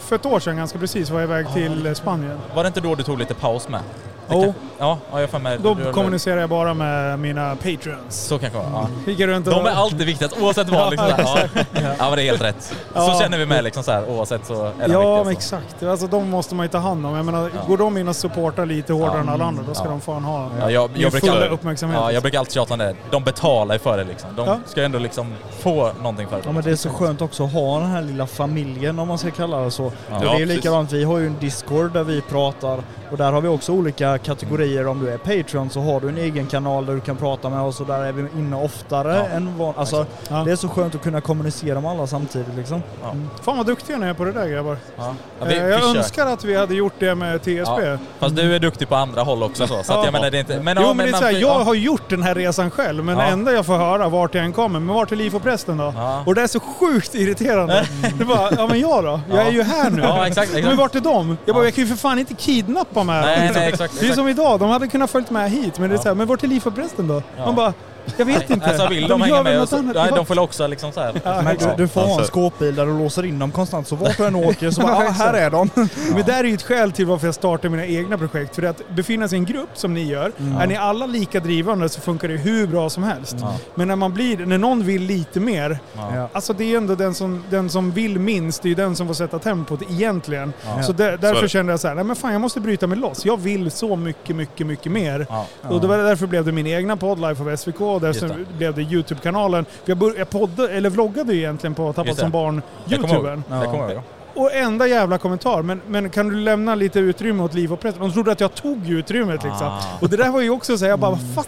För ett år sedan ganska precis var jag iväg till eh, Spanien. Var det inte då du tog lite paus med? Kan- Ja, ja, jag mig... Då du- kommunicerar jag bara med mina patreons. Så kanske ja. Gick runt och... De är alltid viktigast oavsett vad. Liksom, Ja, ja, ja. ja, men det är helt rätt. Så Ja. känner vi med liksom så här, oavsett så är det Ja, men exakt. Alltså de måste man ju ta hand om. Jag menar, Ja. går de in och supportar lite hårdare Ja. än alla andra, då ska Ja. de fan ha Ja, jag, jag, fulla brukar, uppmärksamhet. ja, jag brukar alltid tjata om det. De betalar ju för det liksom. De Ja. ska ändå liksom få någonting för det. Ja men det är så skönt också att ha den här lilla familjen om man ska kalla det så. Och det är ju likadant, vi har ju en Discord där vi pratar och där har vi också olika kategorier. Om du är Patreon så har du en egen kanal där du kan prata med oss och där är vi inne oftare Ja. än van. Alltså Ja. det är så skönt att kunna kommunicera med alla samtidigt liksom. Ja. Fan vad duktiga ni är på det där grabbar. Ja. Ja, vi, Eh, vi jag kör. önskar att vi hade gjort det med TSB. Ja. Fast du är duktig på andra håll också så. så jag menar det är inte... Men, jo men det är så här, jag ja. har gjort den här resan själv men Ja. det enda jag får höra vart jag än kommer, men vart är Liv och prästen då? Ja. Och det är så sjukt irriterande. Det är bara, ja men jag då? Jag Ja. är ju här nu. Ja, exakt, exakt. Men vart är de? Jag bara, Ja. jag kan ju för fan inte kidnappa med Nej, nej, exakt, Det är exakt. som idag, de hade kunnat följt med hit men det är så här, men vart är Liv och prästen då? Man bara, jag vet inte. Alltså vill de, gör hänga med så, nej, Ja. de får också liksom så här. Ja, Men du, du får ha en Alltså- skåpbil där du låser in dem konstant så vart du än åker så bara, Ja, ah, här är de. Men det där är ju ett skäl till varför jag startar mina egna projekt. För att befinna sig i en grupp som ni gör, är ni alla lika drivande så funkar det hur bra som helst. Ja. Men när man blir, när någon vill lite mer, Ja. alltså det är ändå den som, den som vill minst, det är ju den som får sätta tempot egentligen. Ja. Så där, Så är därför det. kände jag så här, nej men fan jag måste bryta mig loss. Jag vill så mycket, mycket, mycket mer. Ja. Och det var därför blev det min egna podd, Life of SVK, därför Just det. blev det YouTube-kanalen. Jag, bör, jag poddade, eller vloggade ju egentligen på Tappat som barn, Det kommer jag ihåg. YouTuben. Det kommer jag ihåg. Och enda jävla kommentar, men, men kan du lämna lite utrymme åt liv och press? De trodde att jag tog utrymmet liksom. Ah. Och det där var ju också så här, jag bara, vad fan,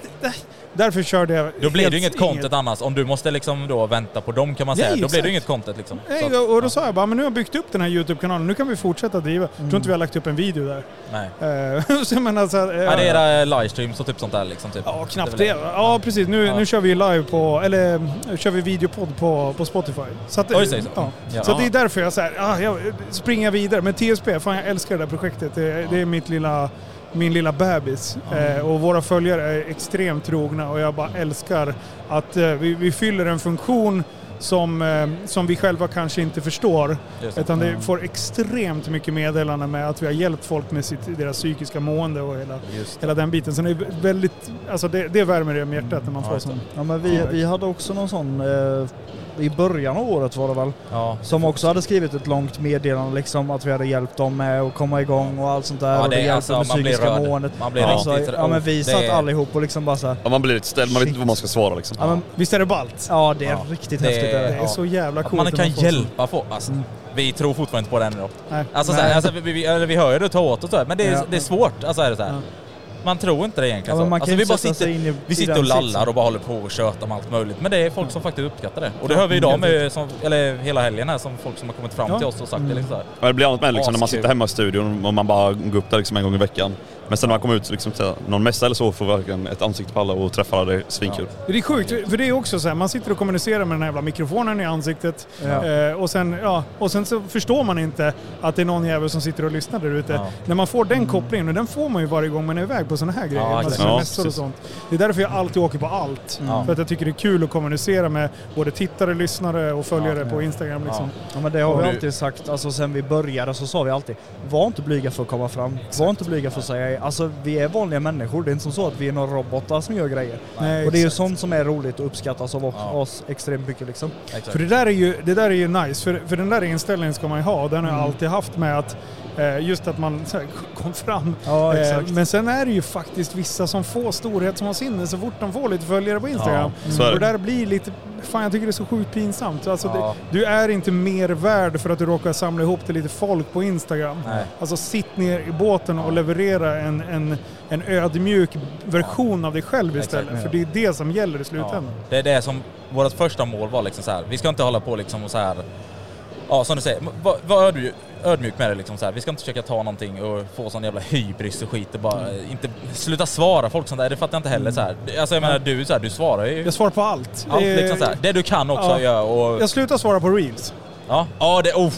därför körde jag Då blir det ju inget content annars. Om du måste liksom då vänta på dem kan man Nej, säga. Då blir det ju inget content liksom. Så Nej, att- och då sa jag bara, men nu har jag byggt upp den här YouTube-kanalen, nu kan vi fortsätta driva. Jag tror inte vi har lagt upp en video där. nej. Eh, så jag menar så här, eh, Ja, det är era livestreams och typ sånt där liksom. Typ. Ja, knappt Det det. Ja, precis. Nu, Ja. nu kör vi live på, eller kör vi videopodd på, på Spotify. Så, att, Ja, just det. ja. Ja. så det är därför jag säger, ah, jag springer vidare. Men TSB, fan jag älskar det där projektet. Det, det är mitt lilla, min lilla bebis. Eh, och våra följare är extremt trogna och jag bara älskar att eh, vi, vi fyller en funktion som, eh, som vi själva kanske inte förstår. Just det. Utan det får extremt mycket meddelanden med att vi har hjälpt folk med sitt, deras psykiska mående och hela, hela den biten. Så det är väldigt, alltså det, det värmer i hjärtat när man Ja, får just det. sån. Ja men vi, vi hade också någon sån eh, i början av året var det väl, Ja. som också hade skrivit ett långt meddelande liksom att vi hade hjälpt dem med att komma igång och allt sånt där. Ja, och det det är hjälpte alltså, med man blir psykiska rörd. måendet. Man blir alltså, riktigt Ja men vi det satt är- allihop och liksom bara så här, Ja, man blir lite ställd, man vet inte vad man ska svara liksom. ja, men, Visst är det ballt? ja det är Ja. riktigt Det- häftigt. Det det. är Ja. så jävla Att coolt. man kan hjälpa folk. Alltså, Vi tror fortfarande inte på det än då. Nej. Alltså, Nej. alltså vi, vi, vi hör ju det ta åt oss men det är, Ja. det är svårt. Alltså är det så här. Ja. Man tror inte det egentligen. Ja, så. alltså, vi bara sitter, i- vi sitter och lallar sitsen. och bara håller på och tjötar om allt möjligt. Men det är folk som faktiskt uppskattar det. Och det hör vi idag med, som, eller hela helgen här, som folk som har kommit fram Ja. till oss och sagt det liksom så här. Ja, det blir annat med liksom, när man sitter hemma i studion och man bara går upp där liksom en gång i veckan. Men sen när man kommer ut liksom, till någon mässa eller så får verkligen ett ansikte på alla och träffa alla, det är svinkul. Det är sjukt, för det är också så här, man sitter och kommunicerar med den här jävla mikrofonen i ansiktet Ja. eh, och, sen, ja, och sen så förstår man inte att det är någon jävel som sitter och lyssnar där ute. Ja. När man får den kopplingen, och den får man ju varje gång man är iväg på sådana här grejer, Ja, alltså exakt. Ja, mässor och sånt. Det är därför jag alltid åker på allt. Ja. För att jag tycker det är kul att kommunicera med både tittare, lyssnare och följare på Instagram. Liksom. Ja men det har Och vi alltid sagt, alltså sen vi började så sa vi alltid Var inte blyga för att komma fram, var inte blyga för att säga Alltså vi är vanliga människor, det är inte som så att vi är några robotar som gör grejer. Nej, och det är ju sånt som är roligt och uppskattas av Ja. oss extremt mycket liksom. Exakt. För det där är ju, det där är ju nice, för, för den där inställningen ska man ju ha. Den har jag alltid haft med att eh, just att man kom fram. Ja Eh, exakt. Men sen är det ju faktiskt vissa som får storhet som har sinne så fort de får lite följare på Instagram. Ja, och där blir lite, fan jag tycker det är så sjukt pinsamt. Alltså Ja. det, du är inte mer värd för att du råkar samla ihop till lite folk på Instagram. Nej. Alltså sitt ner i båten och leverera en, en, en ödmjuk version av dig själv istället. Exakt. För det är det som gäller i Ja, slutändan. det är det som, vårt första mål var liksom så här. vi ska inte hålla på liksom och så här. Ja som du säger, var, var ödmjuk, ödmjuk med det liksom så här. Vi ska inte försöka ta någonting och få sån jävla hybris och skit och bara inte sluta svara folk sånt där, det fattar jag inte heller så här. Alltså jag menar du, så här, du svarar ju Jag svarar på allt. allt liksom så här. Det du kan också ja. göra och... Jag slutar svara på reels. Ja, ja det, oh,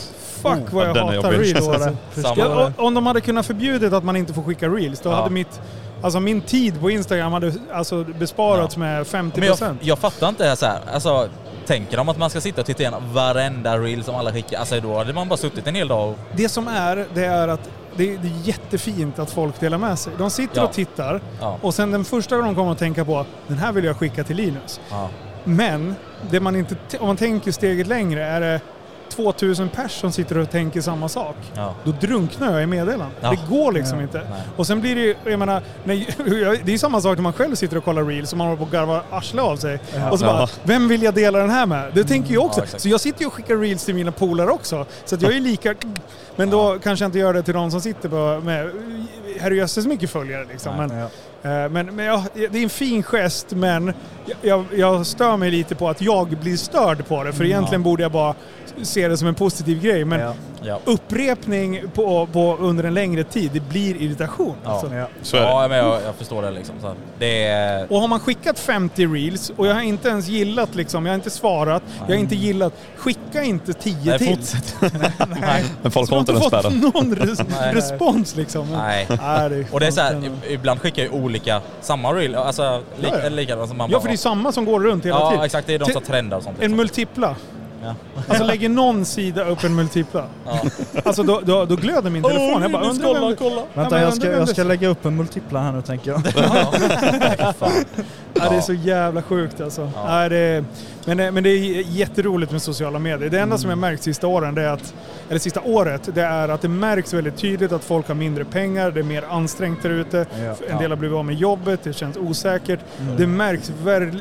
Fuck vad jag hatar reels. Samma. Ja, om de hade kunnat förbjudit att man inte får skicka reels, då Ja. hade mitt... Alltså min tid på Instagram hade alltså besparats med 50%. Men jag, jag fattar inte det här så här. Alltså, tänker de att man ska sitta och titta igenom varenda reel som alla skickar? Alltså då hade man bara suttit en hel dag och... Det som är, det är att det är, det är jättefint att folk delar med sig. De sitter Ja. och tittar Ja. och sen den första gången de kommer att tänka på den här vill jag skicka till Linus. Ja. Men det man inte, om man tänker steget längre är det 2000 pers som sitter och tänker samma sak. Ja. Då drunknar jag i meddelanden. Ja. Det går liksom Ja. inte. Nej. Och sen blir det ju, jag menar, nej, det är ju samma sak när man själv sitter och kollar reels och man håller på att garva arslet av sig. Och så bara, vem vill jag dela den här med? Det tänker jag också. Ja, exakt. så jag sitter ju och skickar reels till mina polare också. Så att jag är lika... Men då kanske jag inte gör det till de som sitter på, med herrejösses mycket följare liksom. Nej. Men, Ja. Eh, Men, men ja, det är en fin gest men jag, jag, jag stör mig lite på att jag blir störd på det. För egentligen borde jag bara se det som en positiv grej. Men Ja. Ja. upprepning på, på, under en längre tid, det blir irritation. Ja. Alltså. Ja. Ja, men jag, jag förstår det liksom. Så det är... Och har man skickat 50 reels och jag har inte ens gillat liksom, jag har inte svarat, jag har inte gillat, skicka inte 10 Nej, till. fortsätt. Men folk har inte fått spärren. någon res Nej. respons liksom. Nej. Nej, det Och det är så här, ibland skickar ju olika, samma reel, alltså li, Ja, ja. eller likadant som man Ja, bara- för det är samma som går runt hela Ja, tiden. exakt. Det är de som trendar och sånt. En Liksom. multipla. Ja. Alltså lägger någon sida upp en multipla. Ja. Alltså då, då, då glöder min telefon. Jag bara undrar kolla, vem... kolla. Vänta jag ska, jag ska lägga upp en multipla här nu tänker jag. Ja. Ja, det är så jävla sjukt alltså. Ja. Ja. det är, men, det- men det är jätteroligt med sociala medier. Det enda som jag märkt sista åren, det är att, eller sista året, det är att det märks väldigt tydligt att folk har mindre pengar, det är mer ansträngt där ute. Ja. En del har blivit av med jobbet, det känns osäkert. Det märks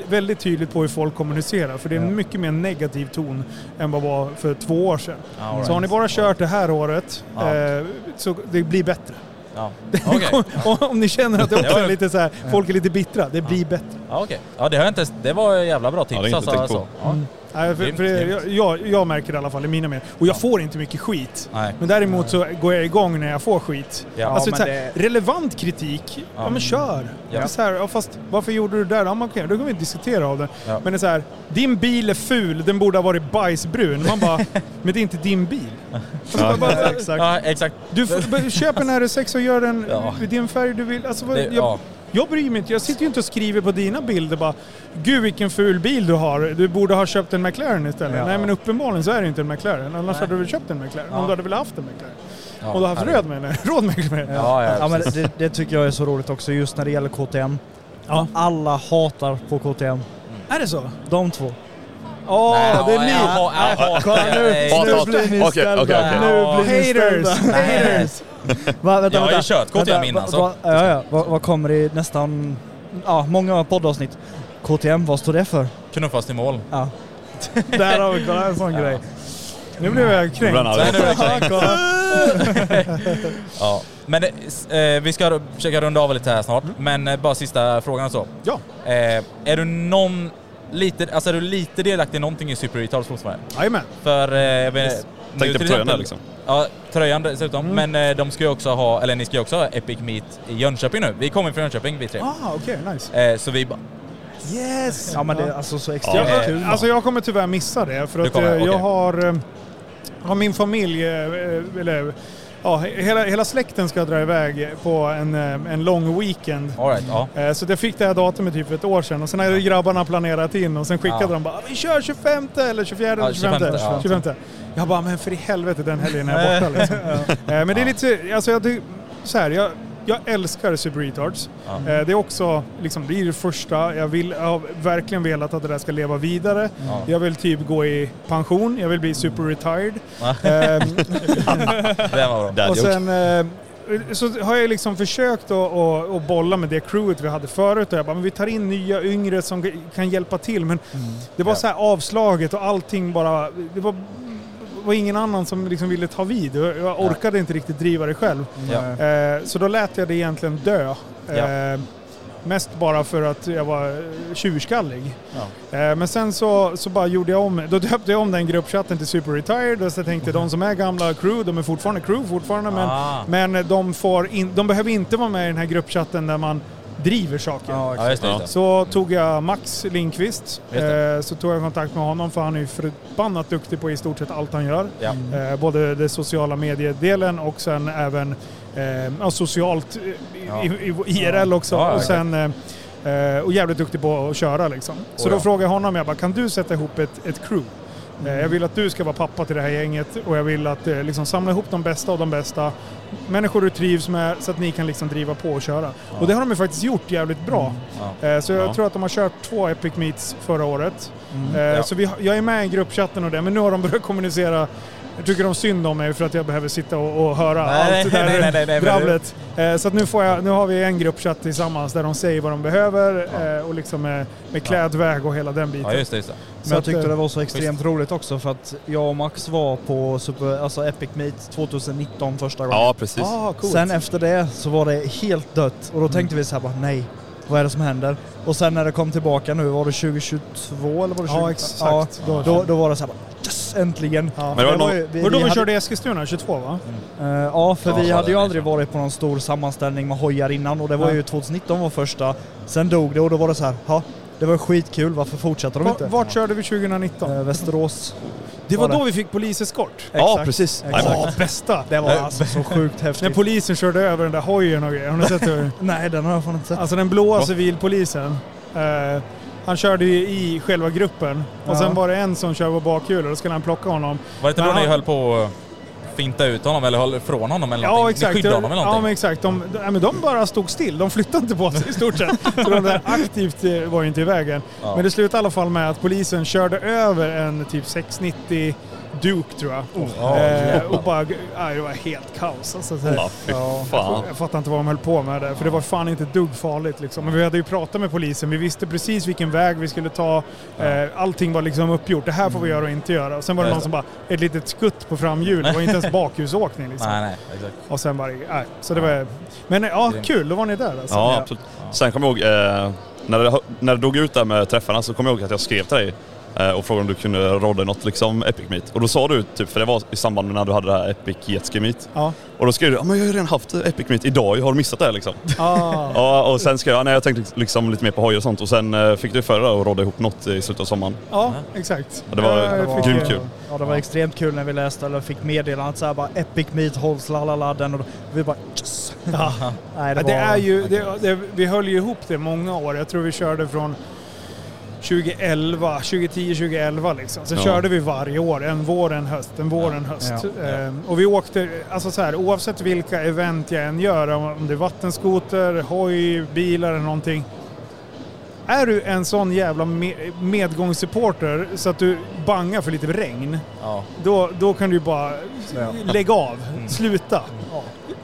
väldigt tydligt på hur folk kommunicerar, för det är en mycket mer negativ ton än vad var för två år sedan. Right. Så har ni bara kört det här året, eh, så det blir bättre. Ja. Okej. Om- ni känner att det också är lite så här, folk är lite bittra, det blir bättre. Ja, okej. Ja, det har jag inte... Det var jävla bra tips Ja, alltså. tänkt på. alltså. Ja. Nej, för, för det, jag, jag, märker det i alla fall i mina medier. Och jag får inte mycket skit. Nej. Men däremot så går jag igång när jag får skit. Ja, alltså men så här, det- relevant kritik, ja, Ja. men kör. Ja. Det är Så här, ja, fast varför gjorde du det där? Ja, men okej, då kan vi diskutera av det. Ja. Men det är så här, din bil är ful, den borde ha varit bajsbrun. Man bara, men det är inte din bil. Alltså, bara, exakt. Ja, exakt. Du får- köp en RS6 och gör den Ja. din färg du vill. Alltså, Det, jag, ja. Jag bryr mig inte. Jag sitter ju inte och skriver på dina bilder bara Gud vilken ful bil du har. Du borde ha köpt en McLaren istället. Ja. Nej men uppenbarligen så är det inte en McLaren. Annars Nej. hade du väl köpt en McLaren. Ja. Om du hade velat haft en McLaren. Ja, och du har haft råd med den. Råd med den. Ja, ja, Ja, men det, det tycker jag är så roligt också just när det gäller KTM. Ja. Alla hatar på KTM. Är det så? De två. Åh, Nej, det är ni! Kolla nu, nu blir ni ställda. Haters! Haters! Va, vänta, Jag har ju kört KTM innan, va- så- va- Ja, ja. Vad vad kommer i nästan, ja, många poddavsnitt? KTM, vad står det för? Knuffas till mål. Ja. Där har vi, kolla en sån Ja. grej. Nu blev jag kränkt. Nej, nu är det kränkt. Ja. Men eh, eh, vi ska försöka runda av lite här snart, men eh, bara sista frågan så. Ja. Eh, är du någon lite, alltså är du lite delaktig i någonting i Super Retards fortfarande? Jajamän. För... Eh, jag vet, nu Tänkte på tröjan där liksom. Ja, tröjan dessutom. Mm. Men eh, de ska ju också ha, eller ni ska ju också ha Epic Meet i Jönköping nu. Vi kommer från Jönköping vi tre. Ah, okej, nice. Eh, så vi bara... Yes! Ja men det är alltså så extremt Ja. kul. Alltså jag kommer tyvärr missa det för att kommer, eh, jag okej. har, har min familj, eller ja, hela, hela släkten ska dra iväg på en, eh, en lång weekend. Right, ja. Eh, Så jag fick det här datumet typ för ett år sedan och sen hade grabbarna planerat in och sen skickade Ja. de bara vi kör 25 eller 24 eller Ja, 25. 25, ja. 25. Jag bara men för i helvete den helgen är jag borta liksom. Eh, Men det är lite, alltså jag, så här, jag, jag älskar Super Retards. Ja. Eh, Det är också, liksom, det är det första, jag, vill, jag har verkligen velat att det där ska leva vidare. Ja. Jag vill typ gå i pension, jag vill bli super retired. Ja. Ehm, och sen eh, så har jag liksom försökt att, att, att bolla med det crewet vi hade förut och jag bara, men vi tar in nya yngre som kan hjälpa till. Men det var så här avslaget och allting bara, det var, var ingen annan som liksom ville ta vid. Jag orkade inte riktigt driva det själv. Ja. Eh, så då lät jag det egentligen dö. Eh, mest bara för att jag var eh, tjurskallig. Ja. Eh, men sen så, så bara gjorde jag om, då döpte jag om den gruppchatten till Super Retired och så tänkte de som är gamla crew, de är fortfarande crew fortfarande men, Ah. men de, får in, de behöver inte vara med i den här gruppchatten där man driver saker. Ja, Ja, just det. Just det. Så tog jag Max Lindqvist, eh, så tog jag kontakt med honom för han är ju förbannat duktig på i stort sett allt han gör. Ja. Eh, både det sociala mediedelen och sen även eh, socialt eh, Ja. i, i, i IRL också. Ja, och, sen, eh, och jävligt duktig på att köra liksom. Så Oh, då ja. frågade jag honom, jag bara, kan du sätta ihop ett, ett crew? Eh, Jag vill att du ska vara pappa till det här gänget och jag vill att eh, liksom samla ihop de bästa av de bästa. Människor du trivs med så att ni kan liksom driva på och köra. Och det har de ju faktiskt gjort jävligt bra. Ja. Eh, Så jag Ja. tror att de har kört två Epic Meets förra året. Eh, Ja. Så vi, jag är med i gruppchatten och det, men nu har de börjat kommunicera. Jag tycker de synd om mig för att jag behöver sitta och, och höra Nej, allt det där nej, nej, nej, nej, men drabblet. Eh, Så att nu, får jag, nu har vi en gruppchatt tillsammans där de säger vad de behöver eh, och liksom med, med klädväg och hela den biten. ja, just det. Just det. Men jag tyckte eh, det var så extremt roligt också för att jag och Max var på Super, alltså Epic Meet 2019 första gången. Ja, precis. Ah, coolt. Sen efter det så var det helt dött och då tänkte vi så här bara nej, vad är det som händer? Och sen när det kom tillbaka nu, var det 2022 eller var det 20? Ja, exakt. Ja, då, då var det så här bara äntligen! Ja. Men det var någon- ju- vi, Var det då vi hade- körde Eskilstuna 22 va? Eh, ja, för Ja, vi hade ju det aldrig så. varit på någon stor sammanställning med hojar innan och det var Ja. ju 2019 var första. Sen dog det och då var det så här, ja, det var skitkul, varför fortsätter de Va- inte? Vart körde vi 2019? Eh, Västerås. det var var det. då vi fick poliseskort. Ja, Exakt. precis. Exakt. Ja, bästa! Det var alltså så sjukt När häftigt. polisen körde över den där hojen och grejer. Har ni sett det? Nej, den har jag fan inte sett. Alltså den blåa civilpolisen. Eh, han körde ju i själva gruppen. Och Ja. sen var det en som körde på bakhjulet och då skulle han plocka honom. Var det inte då ni han- höll på att finta ut honom eller höll ifrån honom eller Ja någonting? exakt. Ni skyddade honom eller ja någonting? men exakt. De, de, ja, men de bara stod still. De flyttade inte på sig i stort sett. Så de där aktivt eh, var ju inte i vägen. Ja. Men det slutade i alla fall med att polisen körde över en typ 690 Duke tror jag. Ja, eh, och bara, ja, det var helt kaos. Alltså, så här. Ja. Jag fattar inte vad de höll på med där, för det var fan inte dugg farligt liksom. Men vi hade ju pratat med polisen, vi visste precis vilken väg vi skulle ta. Eh, allting var liksom uppgjort, det här får vi göra och inte göra. Och sen var det någon som bara, ett litet skutt på framhjulet, det var inte ens bakhjulsåkning liksom. Nej, nej, exakt. Och sen bara, nej. Så det var, men ja, kul, då var ni där alltså. Ja, absolut. Sen kommer jag ihåg, eh, när, det, när det dog ut där med träffarna så kommer jag ihåg att jag skrev till dig och frågade om du kunde rodda något liksom Epic Meet. Och då sa du, typ, för det var i samband med när du hade det här Epic Jetski Meet. Ja. Och då skrev du, ja men jag har ju redan haft Epic Meet idag, jag har missat det här liksom. Ah. Ja, och sen skrev jag, nej jag tänkte liksom lite mer på hoj och sånt och sen eh, fick du förra och rodda ihop något i slutet av sommaren. Ja, exakt. Ja, det var Det grymt kul. Ja, det var extremt kul när vi läste eller fick meddelandet så här bara Epic Meet hålls lalaladen och då, vi bara yes. Ja. Nej, Det, var- är ju, det, det, vi höll ju ihop det många år. Jag tror vi körde från 2011, 2010, 2011 liksom. Sen Ja. körde vi varje år, en vår, en höst, en vår, en höst. Ja. Ehm, och vi åkte, alltså så här, oavsett vilka event jag än gör, om det är vattenskoter, hoj, bilar eller någonting. Är du en sån jävla me- medgångssupporter så att du bangar för lite regn, Ja. då, då kan du bara Ja. lägga av, sluta.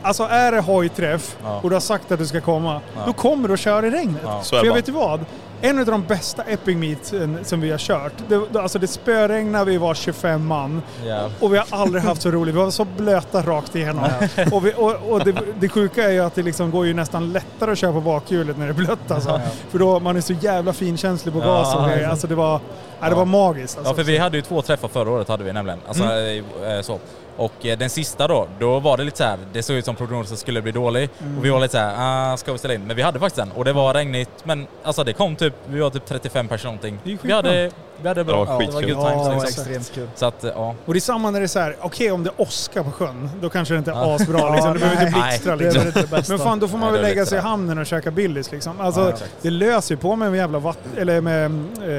Alltså är det hojträff Ja. och du har sagt att du ska komma, Ja. då kommer du att köra i regnet. Så För jag bara. vet du vad? En av de bästa Epic Meet som vi har kört, det, alltså det spöregnade, vi var 25 man. Ja. Och vi har aldrig haft så roligt. Vi var så blöta rakt igenom. Och, vi, och, och det, det sjuka är ju att det liksom går ju nästan lättare att köra på bakhjulet när det är blött alltså. För då man är så jävla finkänslig på Ja, gas och grejer. Alltså det var, ja, det var magiskt. Alltså. Ja, för vi hade ju två träffar förra året hade vi nämligen. Alltså, eh, så. Och eh, den sista då, då var det lite så här. det såg ut som prognosen skulle bli dålig. Och vi var lite så här, ah, ska vi ställa in? Men vi hade faktiskt den och det var regnigt. Men alltså det kom typ, vi var typ 35 personer någonting. Vi hade, vi hade bra. Det var det var good times. Ja, det var extremt kul. Så att, ja. Och det är samma när det är så här, okej om det åskar på sjön, då kanske det inte är Ja. asbra liksom. Det behöver inte blixtra Det liksom. det. Men fan, då får man väl det lägga sig i hamnen och käka Billys liksom. Alltså, Ja, det löser ju på med en jävla vatt eller med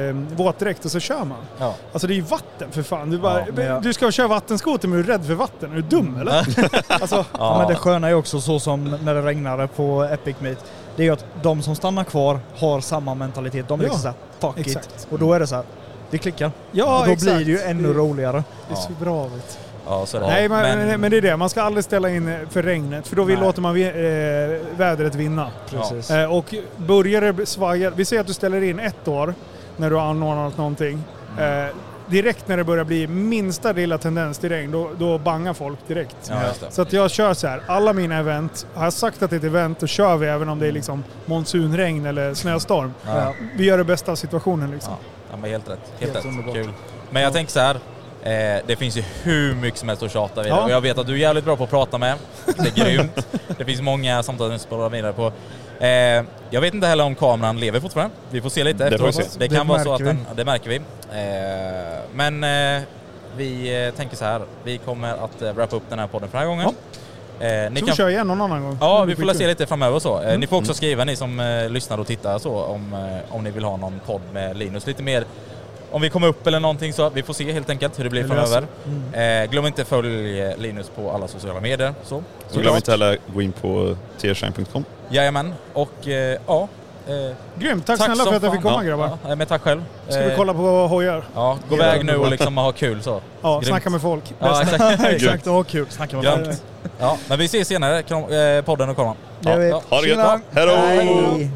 eh, våtdräkt och så kör man. Ja. Alltså det är ju vatten för fan. Du, bara, Ja, du ska köra vattenskoter men du är rädd för vatten. Är du dum eller? alltså, Ja. Men det sköna är också så som när det regnade på Epic Meet. Det är ju att de som stannar kvar har samma mentalitet. De är Ja, liksom såhär, fuck exakt. it. Och då är det så här, vi klickar. ja, och då exakt. blir det ju ännu roligare. Det är så Ja. bra. Ja, är det. Nej men, men, men det är det, man ska aldrig ställa in eh, för regnet för då vill, låter man vi, eh, vädret vinna. Precis. Eh, och börjar det svaja, vi säger att du ställer in ett år när du har anordnat någonting. Mm. Eh, direkt när det börjar bli minsta lilla tendens till regn, då, då bangar folk direkt. Ja, det. Så att jag kör så här, alla mina event, har jag sagt att det är ett event, då kör vi även om det är liksom monsunregn eller snöstorm. Ja. Vi gör det bästa av situationen liksom. Ja, ja men helt rätt. Helt, Helt rätt. Kul. Men jag tänker så här. Eh, det finns ju hur mycket som helst att tjata vidare. Ja. Och jag vet att du är jävligt bra på att prata med. Det är grymt. det finns många samtal att spara vidare på. Eh, jag vet inte heller om kameran lever fortfarande. Vi får se lite Det efteråt. se. Det kan Det vara så att den... Ja, det märker vi. Eh, men eh, vi eh, tänker så här. Vi kommer att eh, wrappa upp den här podden för den här gången. Eh, ni Så kan vi kör igen någon annan gång. Ja, vi får la se lite framöver så. Eh, Ni får också skriva ni som eh, lyssnar och tittar så om, eh, om ni vill ha någon podd med Linus lite mer. Om vi kommer upp eller någonting så. Vi får se helt enkelt hur det blir Det framöver. löser. Eh, glöm inte följ Linus på alla sociala medier. Så. Så glöm inte heller gå in på tiershine.com. Jajamän. Och eh, ja. Eh, Grymt, tack, snälla som för att jag fick komma grabbar. Ja, men tack själv. Ska vi Eh, kolla på hojar? Ja, gå iväg nu och liksom ha kul så. Ja, Grymt. snacka med folk. Ja, exakt. Exakt, och kul. Snacka med. Grymt. Ja, men vi ses senare, eh, podden och. Det gör vi. ja. Ha det gött! Hej.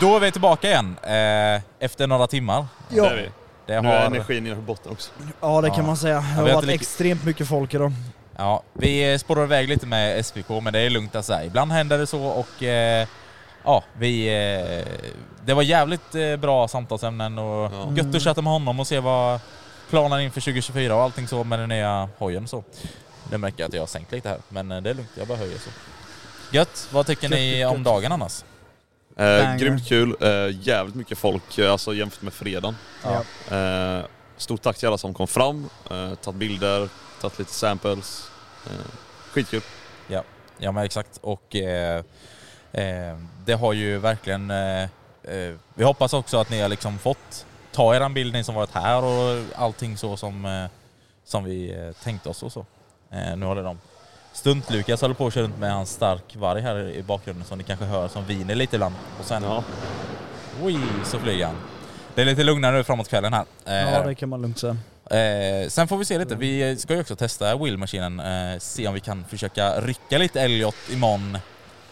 Då är vi tillbaka igen eh, efter några timmar. Det Ja. är vi. Det Nu är har, energin nere på botten också. ja, det kan Ja. man säga. Det har har varit extremt mycket folk idag. ja, vi spårar iväg lite med SPK, men det är lugnt att säga. Ibland händer det så och eh, ja, vi... Eh, det var jävligt eh, bra samtalsämnen och Ja. gött att chatta med honom och se vad planen inför 2024 och allting så med den nya hojen så. Det märker jag att jag har sänkt lite här, men eh, det är lugnt. Jag bara höjer så. Gött! Vad tycker Gött, ni gött, om gött. dagen annars? Eh, grymt kul, eh, jävligt mycket folk alltså jämfört med fredagen. Ja. Eh, stort tack till alla som kom fram, eh, tagit bilder, tagit lite samples. Eh, skitkul. Ja men exakt och det har ju verkligen... Eh, eh, vi hoppas också att ni har liksom fått ta eran bild ni som varit här och allting så som, eh, som vi eh, tänkte oss och så. Eh, nu håller de Stunt-Lukas håller på att köra runt med hans stark varg här i bakgrunden som ni kanske hör som viner lite ibland. Och sen, Ja. oj, så flyger han. Det är lite lugnare nu framåt kvällen här. Eh, Ja, det kan man lugnt säga. Eh, sen får vi se lite. Vi ska ju också testa wheelmaskinen. Eh, se om vi kan försöka rycka lite Elliot imorgon.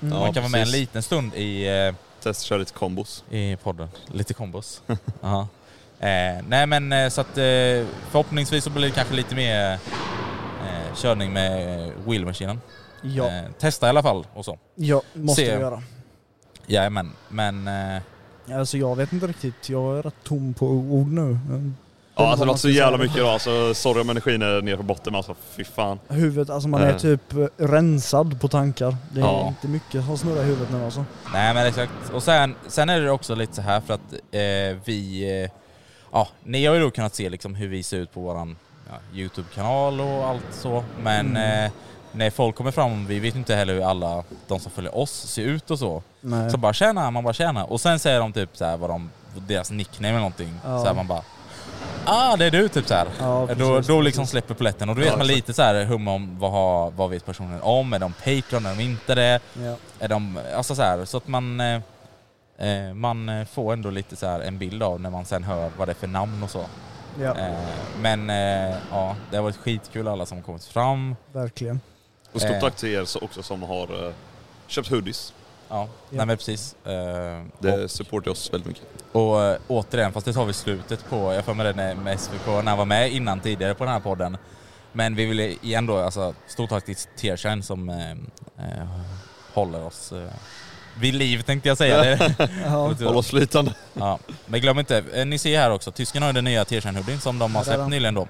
Ja, Man kan vara med en precis. liten stund i, eh, Testa köra lite kombos. i podden. Lite kombos. Aha. Eh, nej men eh, så att eh, förhoppningsvis så blir det kanske lite mer eh, körning med wheelmaskinen. Ja, Eh, testa i alla fall och så. ja måste se. vi göra. Jajamän. Men eh, Alltså jag vet inte riktigt, jag är rätt tom på ord nu. Ja, alltså det låter så jävla mycket idag. Alltså, sorry om energin är nere på botten men alltså fy fan. Huvudet, alltså man är Eh. typ eh, rensad på tankar. Det är Ja. inte mycket som snurrar i huvudet nu alltså. Nej men exakt. Och sen, sen är det också lite så här för att eh, vi... Eh, ja, ni har ju då kunnat se liksom hur vi ser ut på våran ja, Youtube-kanal och allt så. Men Mm. eh, när folk kommer fram, vi vet inte heller hur alla de som följer oss ser ut och så. Nej. Så bara tjena, man bara tjena. Och sen säger de typ så här vad de, deras nickname eller någonting. Ja. Så här man bara Ah det är du typ så här. Ja, då, precis, då liksom precis. släpper polletten och då vet Ja, man exakt. lite så här hum om vad, har, vad vet personen om, är de Patreon, är de inte det? Ja. Är de, alltså så här, så att man, eh, eh, man eh, får ändå lite så här en bild av när man sen hör vad det är för namn och så. ja, Eh, men eh, ja, det har varit skitkul alla som har kommit fram. verkligen. Och stort Eh. tack till er så- också som har köpt hoodies. Ja, nej men precis. Eh, Det supportar oss väldigt mycket. Och äh, återigen, fast det tar vi slutet på, jag får med det med SVK när han var med innan tidigare på den här podden. Men vi vill igen då, alltså stort tack till Tearshine som eh, eh, håller oss eh, vid liv tänkte jag säga. Det, Ja. Håll oss flytande. ja. Men glöm inte, eh, ni ser här också, tysken har ju den nya Tearshine hoodien som de har släppt nyligen då.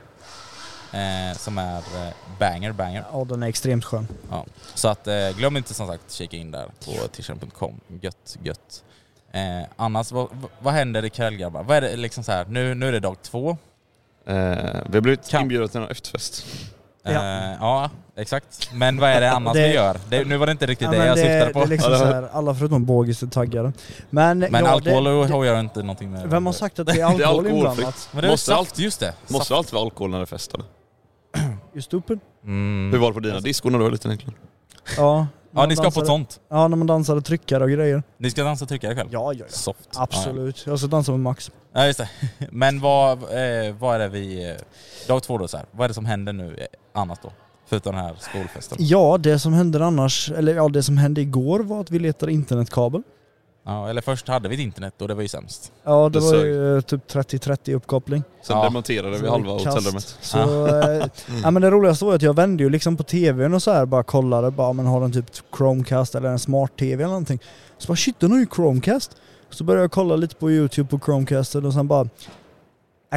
Eh, som är eh, banger, banger. ja, den är extremt skön. Ja. Så att eh, glöm inte som sagt kika in där på tearshine.com. Gött, gött. Eh, annars, vad, vad händer ikväll grabbar? Vad är det liksom så här, nu, nu är det dag två. Eh, vi har blivit Kan- inbjudna till en efterfest. Eh, ja, exakt. Men vad är det annars Det- vi gör? Det, nu var det inte riktigt Ja, det jag det, syftade på. det är liksom Ja, så här, alla förutom Bågis är taggade. Men, Men ja, alkohol det, har jag inte någonting med Vem har sagt att det är Det är alkohol inblandat? Men det är Måste saft, allt- just det. Måste Saft. alltid vara alkohol när det är fest eller? Just stupid? Mm. Hur var det på dina diskon när du var liten egentligen? Ja. Ja, ni ska man på ett dansade- sånt. Ja, när man dansade tryckare och grejer. Ni ska dansa och trycka ikväll? Ja, ja, ja. Soft. Absolut. Jag ska dansa med Max. Ja, just det. Men vad, eh, vad är det vi... Eh, dag två då så här. Vad är det som händer nu eh, annat då? Förutom den här skolfesten? Ja, det som hände annars, eller ja, det som hände igår var att vi letade internetkabel. Ja, eller först hade vi ett internet och det var ju sämst. Ja, det Det var ju eh, typ 30-30 uppkoppling. Sen Ja. demonterade vi Så halva kast. hotellrummet. Så, eh, ja, men det roligaste var att jag vände ju liksom på tvn och så här bara kollade, bara men har den typ Chromecast eller en smart-tv eller någonting. Så bara shit den har ju Chromecast. Så började jag kolla lite på youtube på Chromecastet och sen bara "Nej,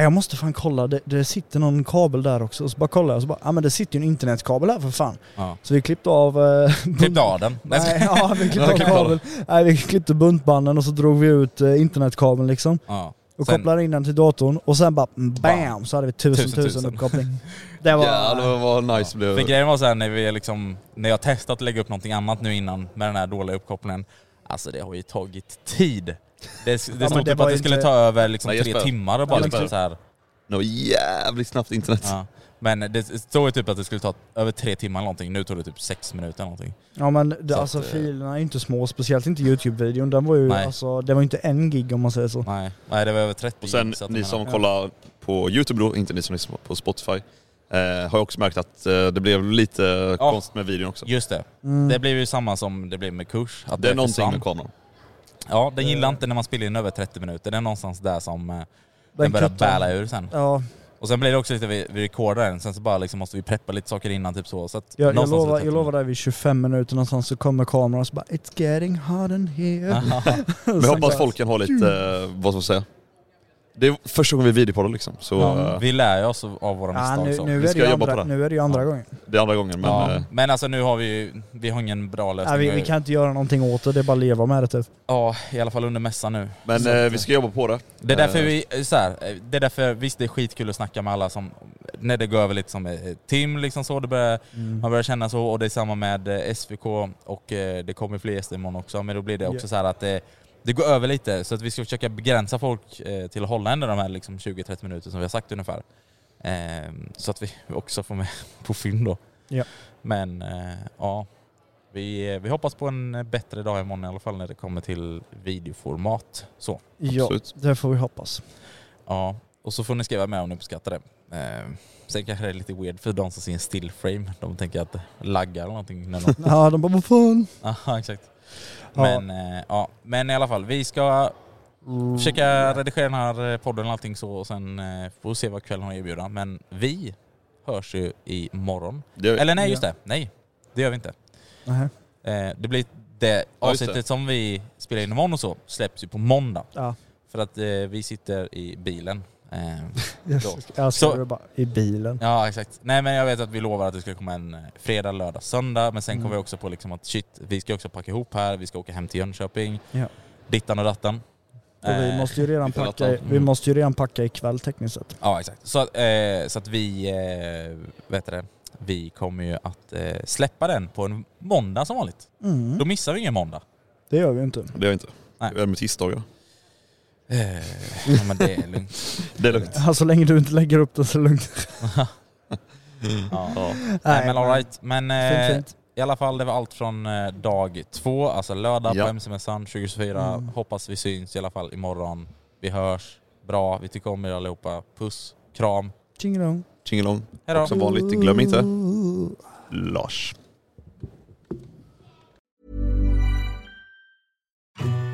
jag måste fan kolla, det, det sitter någon kabel där också. Och så bara kollade jag och så bara, ja men det sitter ju en internetkabel här för fan. Ja. Så vi klippte av... Eh, Klippte av den. Nej, ja, vi klippte av kabeln. Nej, vi klippte buntbanden och så drog vi ut eh, internetkabeln liksom. Ja. Och Sen- kopplade in den till datorn och sen bara bam, Bam. så hade vi tusen Tusen, tusen, uppkoppling. Det var... Jävlar vad nice det blev. För grejen var så här, när vi liksom, när jag testat att lägga upp någonting annat nu innan med den här dåliga uppkopplingen. Alltså det har ju tagit tid. Det, det stod det typ var att det skulle inte- ta över liksom Nej, tre timmar och bara Ja, liksom så här. Det var jävligt snabbt internet. Ja. Men det stod ju typ att det skulle ta över tre timmar någonting. Nu tog det typ sex minuter någonting. Ja men det, Så alltså att, eh, filerna är ju inte små, speciellt inte Youtube-videon. Den var ju Nej. alltså, det var inte en gig om man säger så. Nej, Nej det var över 30 Och sen gig, så att ni som menar- kollar på Youtube då, inte ni som lyssnar på Spotify, eh, har ju också märkt att eh, det blev lite Ja. konstigt med videon också. Just det. Mm. Det blev ju samma som det blev med kurs. Att Det är någonting försvann. med kameran. Ja, den gillar inte när man spelar in över 30 minuter. Det är någonstans där som eh, den, börjar kuttar- bäla ur sen. Ja, Och sen blir det också lite, vi, vi recordar den, sen så bara liksom måste vi preppa lite saker innan typ så. så att jag, jag, lovar, över 30 jag lovar dig vid 25 minuter någonstans så kommer kameran och så bara It's getting hot in here. Men jag hoppas folk kan ha lite, eh, vad ska man säga, det är första gången vi videopoddar liksom. Så Ja, eh, vi lär ju oss av våra Ja, misstag. nu, så. nu, Vi är ska det andra, på det. nu är det ju andra Ja. gången. det är andra gången men ja. eh, Men alltså nu har vi ju, vi har ingen bra lösning. Nej, vi, vi kan inte göra någonting åt det, det är bara att leva med det typ. Ja, i alla fall under mässan nu. Men Så eh, vi ska jobba på det. Det är därför vi, så här, det är därför, visst det är skitkul att snacka med alla som, när det går över lite som team liksom så, det börjar, Mm. man börjar känna så och det är samma med SVK och det kommer fler gäster imorgon också men då blir det också Ja. så här att det, det går över lite så att vi ska försöka begränsa folk eh, till att hålla ändå de här liksom 20-30 minuter som vi har sagt ungefär. Eh, så att vi också får med på film då. Ja. Men eh, ja, vi, vi hoppas på en bättre dag imorgon i alla fall när det kommer till videoformat. Så. Ja, Absolut. det får vi hoppas. Ja, och så får ni skriva med om ni uppskattar det. Eh, sen kanske det är lite weird för de som ser en still frame. De tänker att det laggar eller någonting. När de... Ja, de bara vad fan. Aha, exakt. Ja. Men, eh, ja. Men i alla fall, vi ska försöka redigera den här eh, podden och allting så och sen eh, får vi se vad kvällen har att erbjuda. Men vi hörs ju imorgon. Eller nej, just Ja. det. Nej, det gör vi inte. Nähä. Eh, det blir det Ja, avsnittet som vi spelar in imorgon och så släpps ju på måndag. Ja, För att eh, vi sitter i bilen. Eh, jag, ska bara i bilen. Ja exakt. Nej men jag vet att vi lovar att det ska komma en eh, fredag, lördag, söndag. Men sen Mm. kommer vi också på liksom att shit, vi ska också packa ihop här, vi ska åka hem till Jönköping. Ja. Dittan och dattan. Och vi Eh, måste ju redan packa, ta- vi måste ju redan packa ikväll tekniskt sett. Ja exakt. Så, att, eh, så att vi, eh, vet du det, vi kommer ju att eh, släppa den på en måndag som vanligt. Mm. Då missar vi ingen måndag. Det gör vi inte. det gör jag inte. Nej. Det är med tisdagar. Eh, ja, men det är lugnt. Det är lugnt. Ja, så länge du inte lägger upp det så är det lugnt. Ja. Ja. Nej, men alright. Men eh, Fint, fint. i alla fall det var allt från eh, dag två, alltså lördag Ja. på MC-mässan 2024. Mm. Hoppas vi syns i alla fall imorgon. Vi hörs. Bra, vi tycker om er allihopa. Puss, kram. Tjingelong. Tjingelong. Hejdå. Och som vanligt, glöm inte Lars.